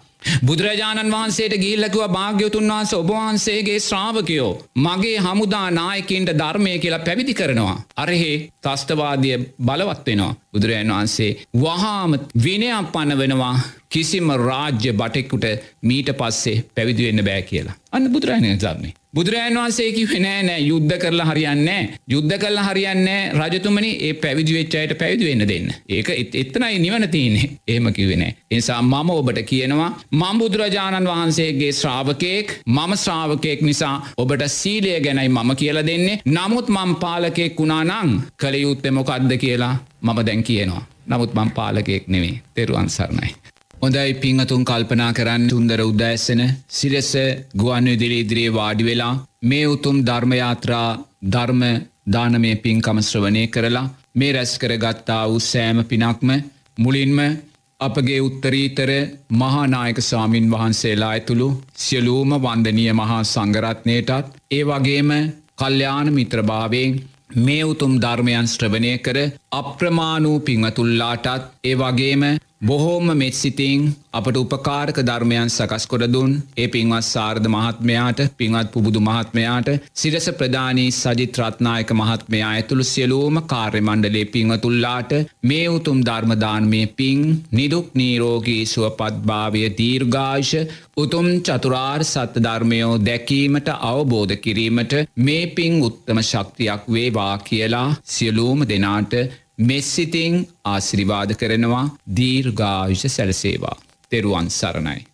බුදුරජාණන් වහන්සේට ගිල්ලකුව භාග්‍යතුන් වහන්ස ඔබවහන්සේගේ ශ්‍රාවකයෝ මගේ හමුදා නායකින්ට ධර්මය කියලා පැවිදි කරනවා. අරහෙ තස්තවාදය බලවත් වෙනවා. බුදුරජාන් වහන්සේ වහාම විනයක් පන්න වෙනවා කිසිම රාජ්‍ය බටෙක්කුට මීට පස්සේ පැවිදිවෙන්න බෑ කියලා. අන්න බුදුරජාණය ධර්මේ. බුදුරජන් වහන්සේ කිවේ නෑ නෑ යුද්ධ කරලා හරියන්නේ යුද්ධ කල්ලා හරියන්නේ රජතුමනි ඒ පැවිදිවෙච්චායට පැවිදිවෙන්න දෙන්න. ඒක එත්තනයි නිවන තියන්නේ. ඒම කිවෙන නිසා මම ඔබට කියනවා මං බුදුරජාණන් වහන්සේගේ ශ්‍රාවකයෙක් මම ශ්‍රාවකයෙක් නිසා ඔබට සීලය ගැනයි මම කියල දෙන්නේ. නමුත් මං පාලකෙක් වුණා නං කළයුත්තෙ මොකක්ද කියලා මම දැන් කියනවා. නමුත් මං පාලකයෙක් නෙවේ තෙරුවන් සරණයි. හොඳයි පිංහතුන් කල්පනා කරන්න තුන්දර උදෑස්සන සිරෙස ගුවන් විදිරි ඉදිරියේ වාඩි වෙලා මේ උතුම් ධර්මයාත්‍රා ධර්ම දානමය පින්කම ශ්‍රවණය කරලා මේ රැස් කර ගත්තා වූ සෑම පිනක්ම මුලින්ම අපගේ උත්තරීතර මහානායක ස්වාමීන් වහන්සේලා ඇතුළු සියලූම වන්දනිය මහා සංගරත්නයටත් ඒ වගේම කල්්‍යාන මිත්‍රභාවයෙන් මේ උතුම් ධර්මයන් ශ්‍රවණය කර අප්‍රමාණූ පිංවතුල්ලාටත් ඒ වගේම බොහෝම මෙත් සිතිං අපට උපකාරක ධර්මයන් සකස් කොරදුන් ඒ පින්වත් සාර්ධ මහත්මයාට පින්වත් පුබුදු මහත්මයාට සිරස ප්‍රධානී සජිත් රත්නායක මහත්මයා ඇතුළු සියලූම කාර්යමණ්ඩලේ පින්වතුල්ලාට මේ උතුම් ධර්මදානමය පින් නිදුක් නීරෝගී සුවපත්භාවය දීර්ඝාශ උතුම් චතුරාර් සත්‍ය ධර්මයෝ දැකීමට අවබෝධ කිරීමට මේ පින් උත්තම ශක්තියක් වේවා කියලා සියලූම දෙනාට මෙස්සිතිං ආශිරිවාද කරනවා දීර්ඝායුෂ සැලසේවා. තෙරුවන් සරණයි.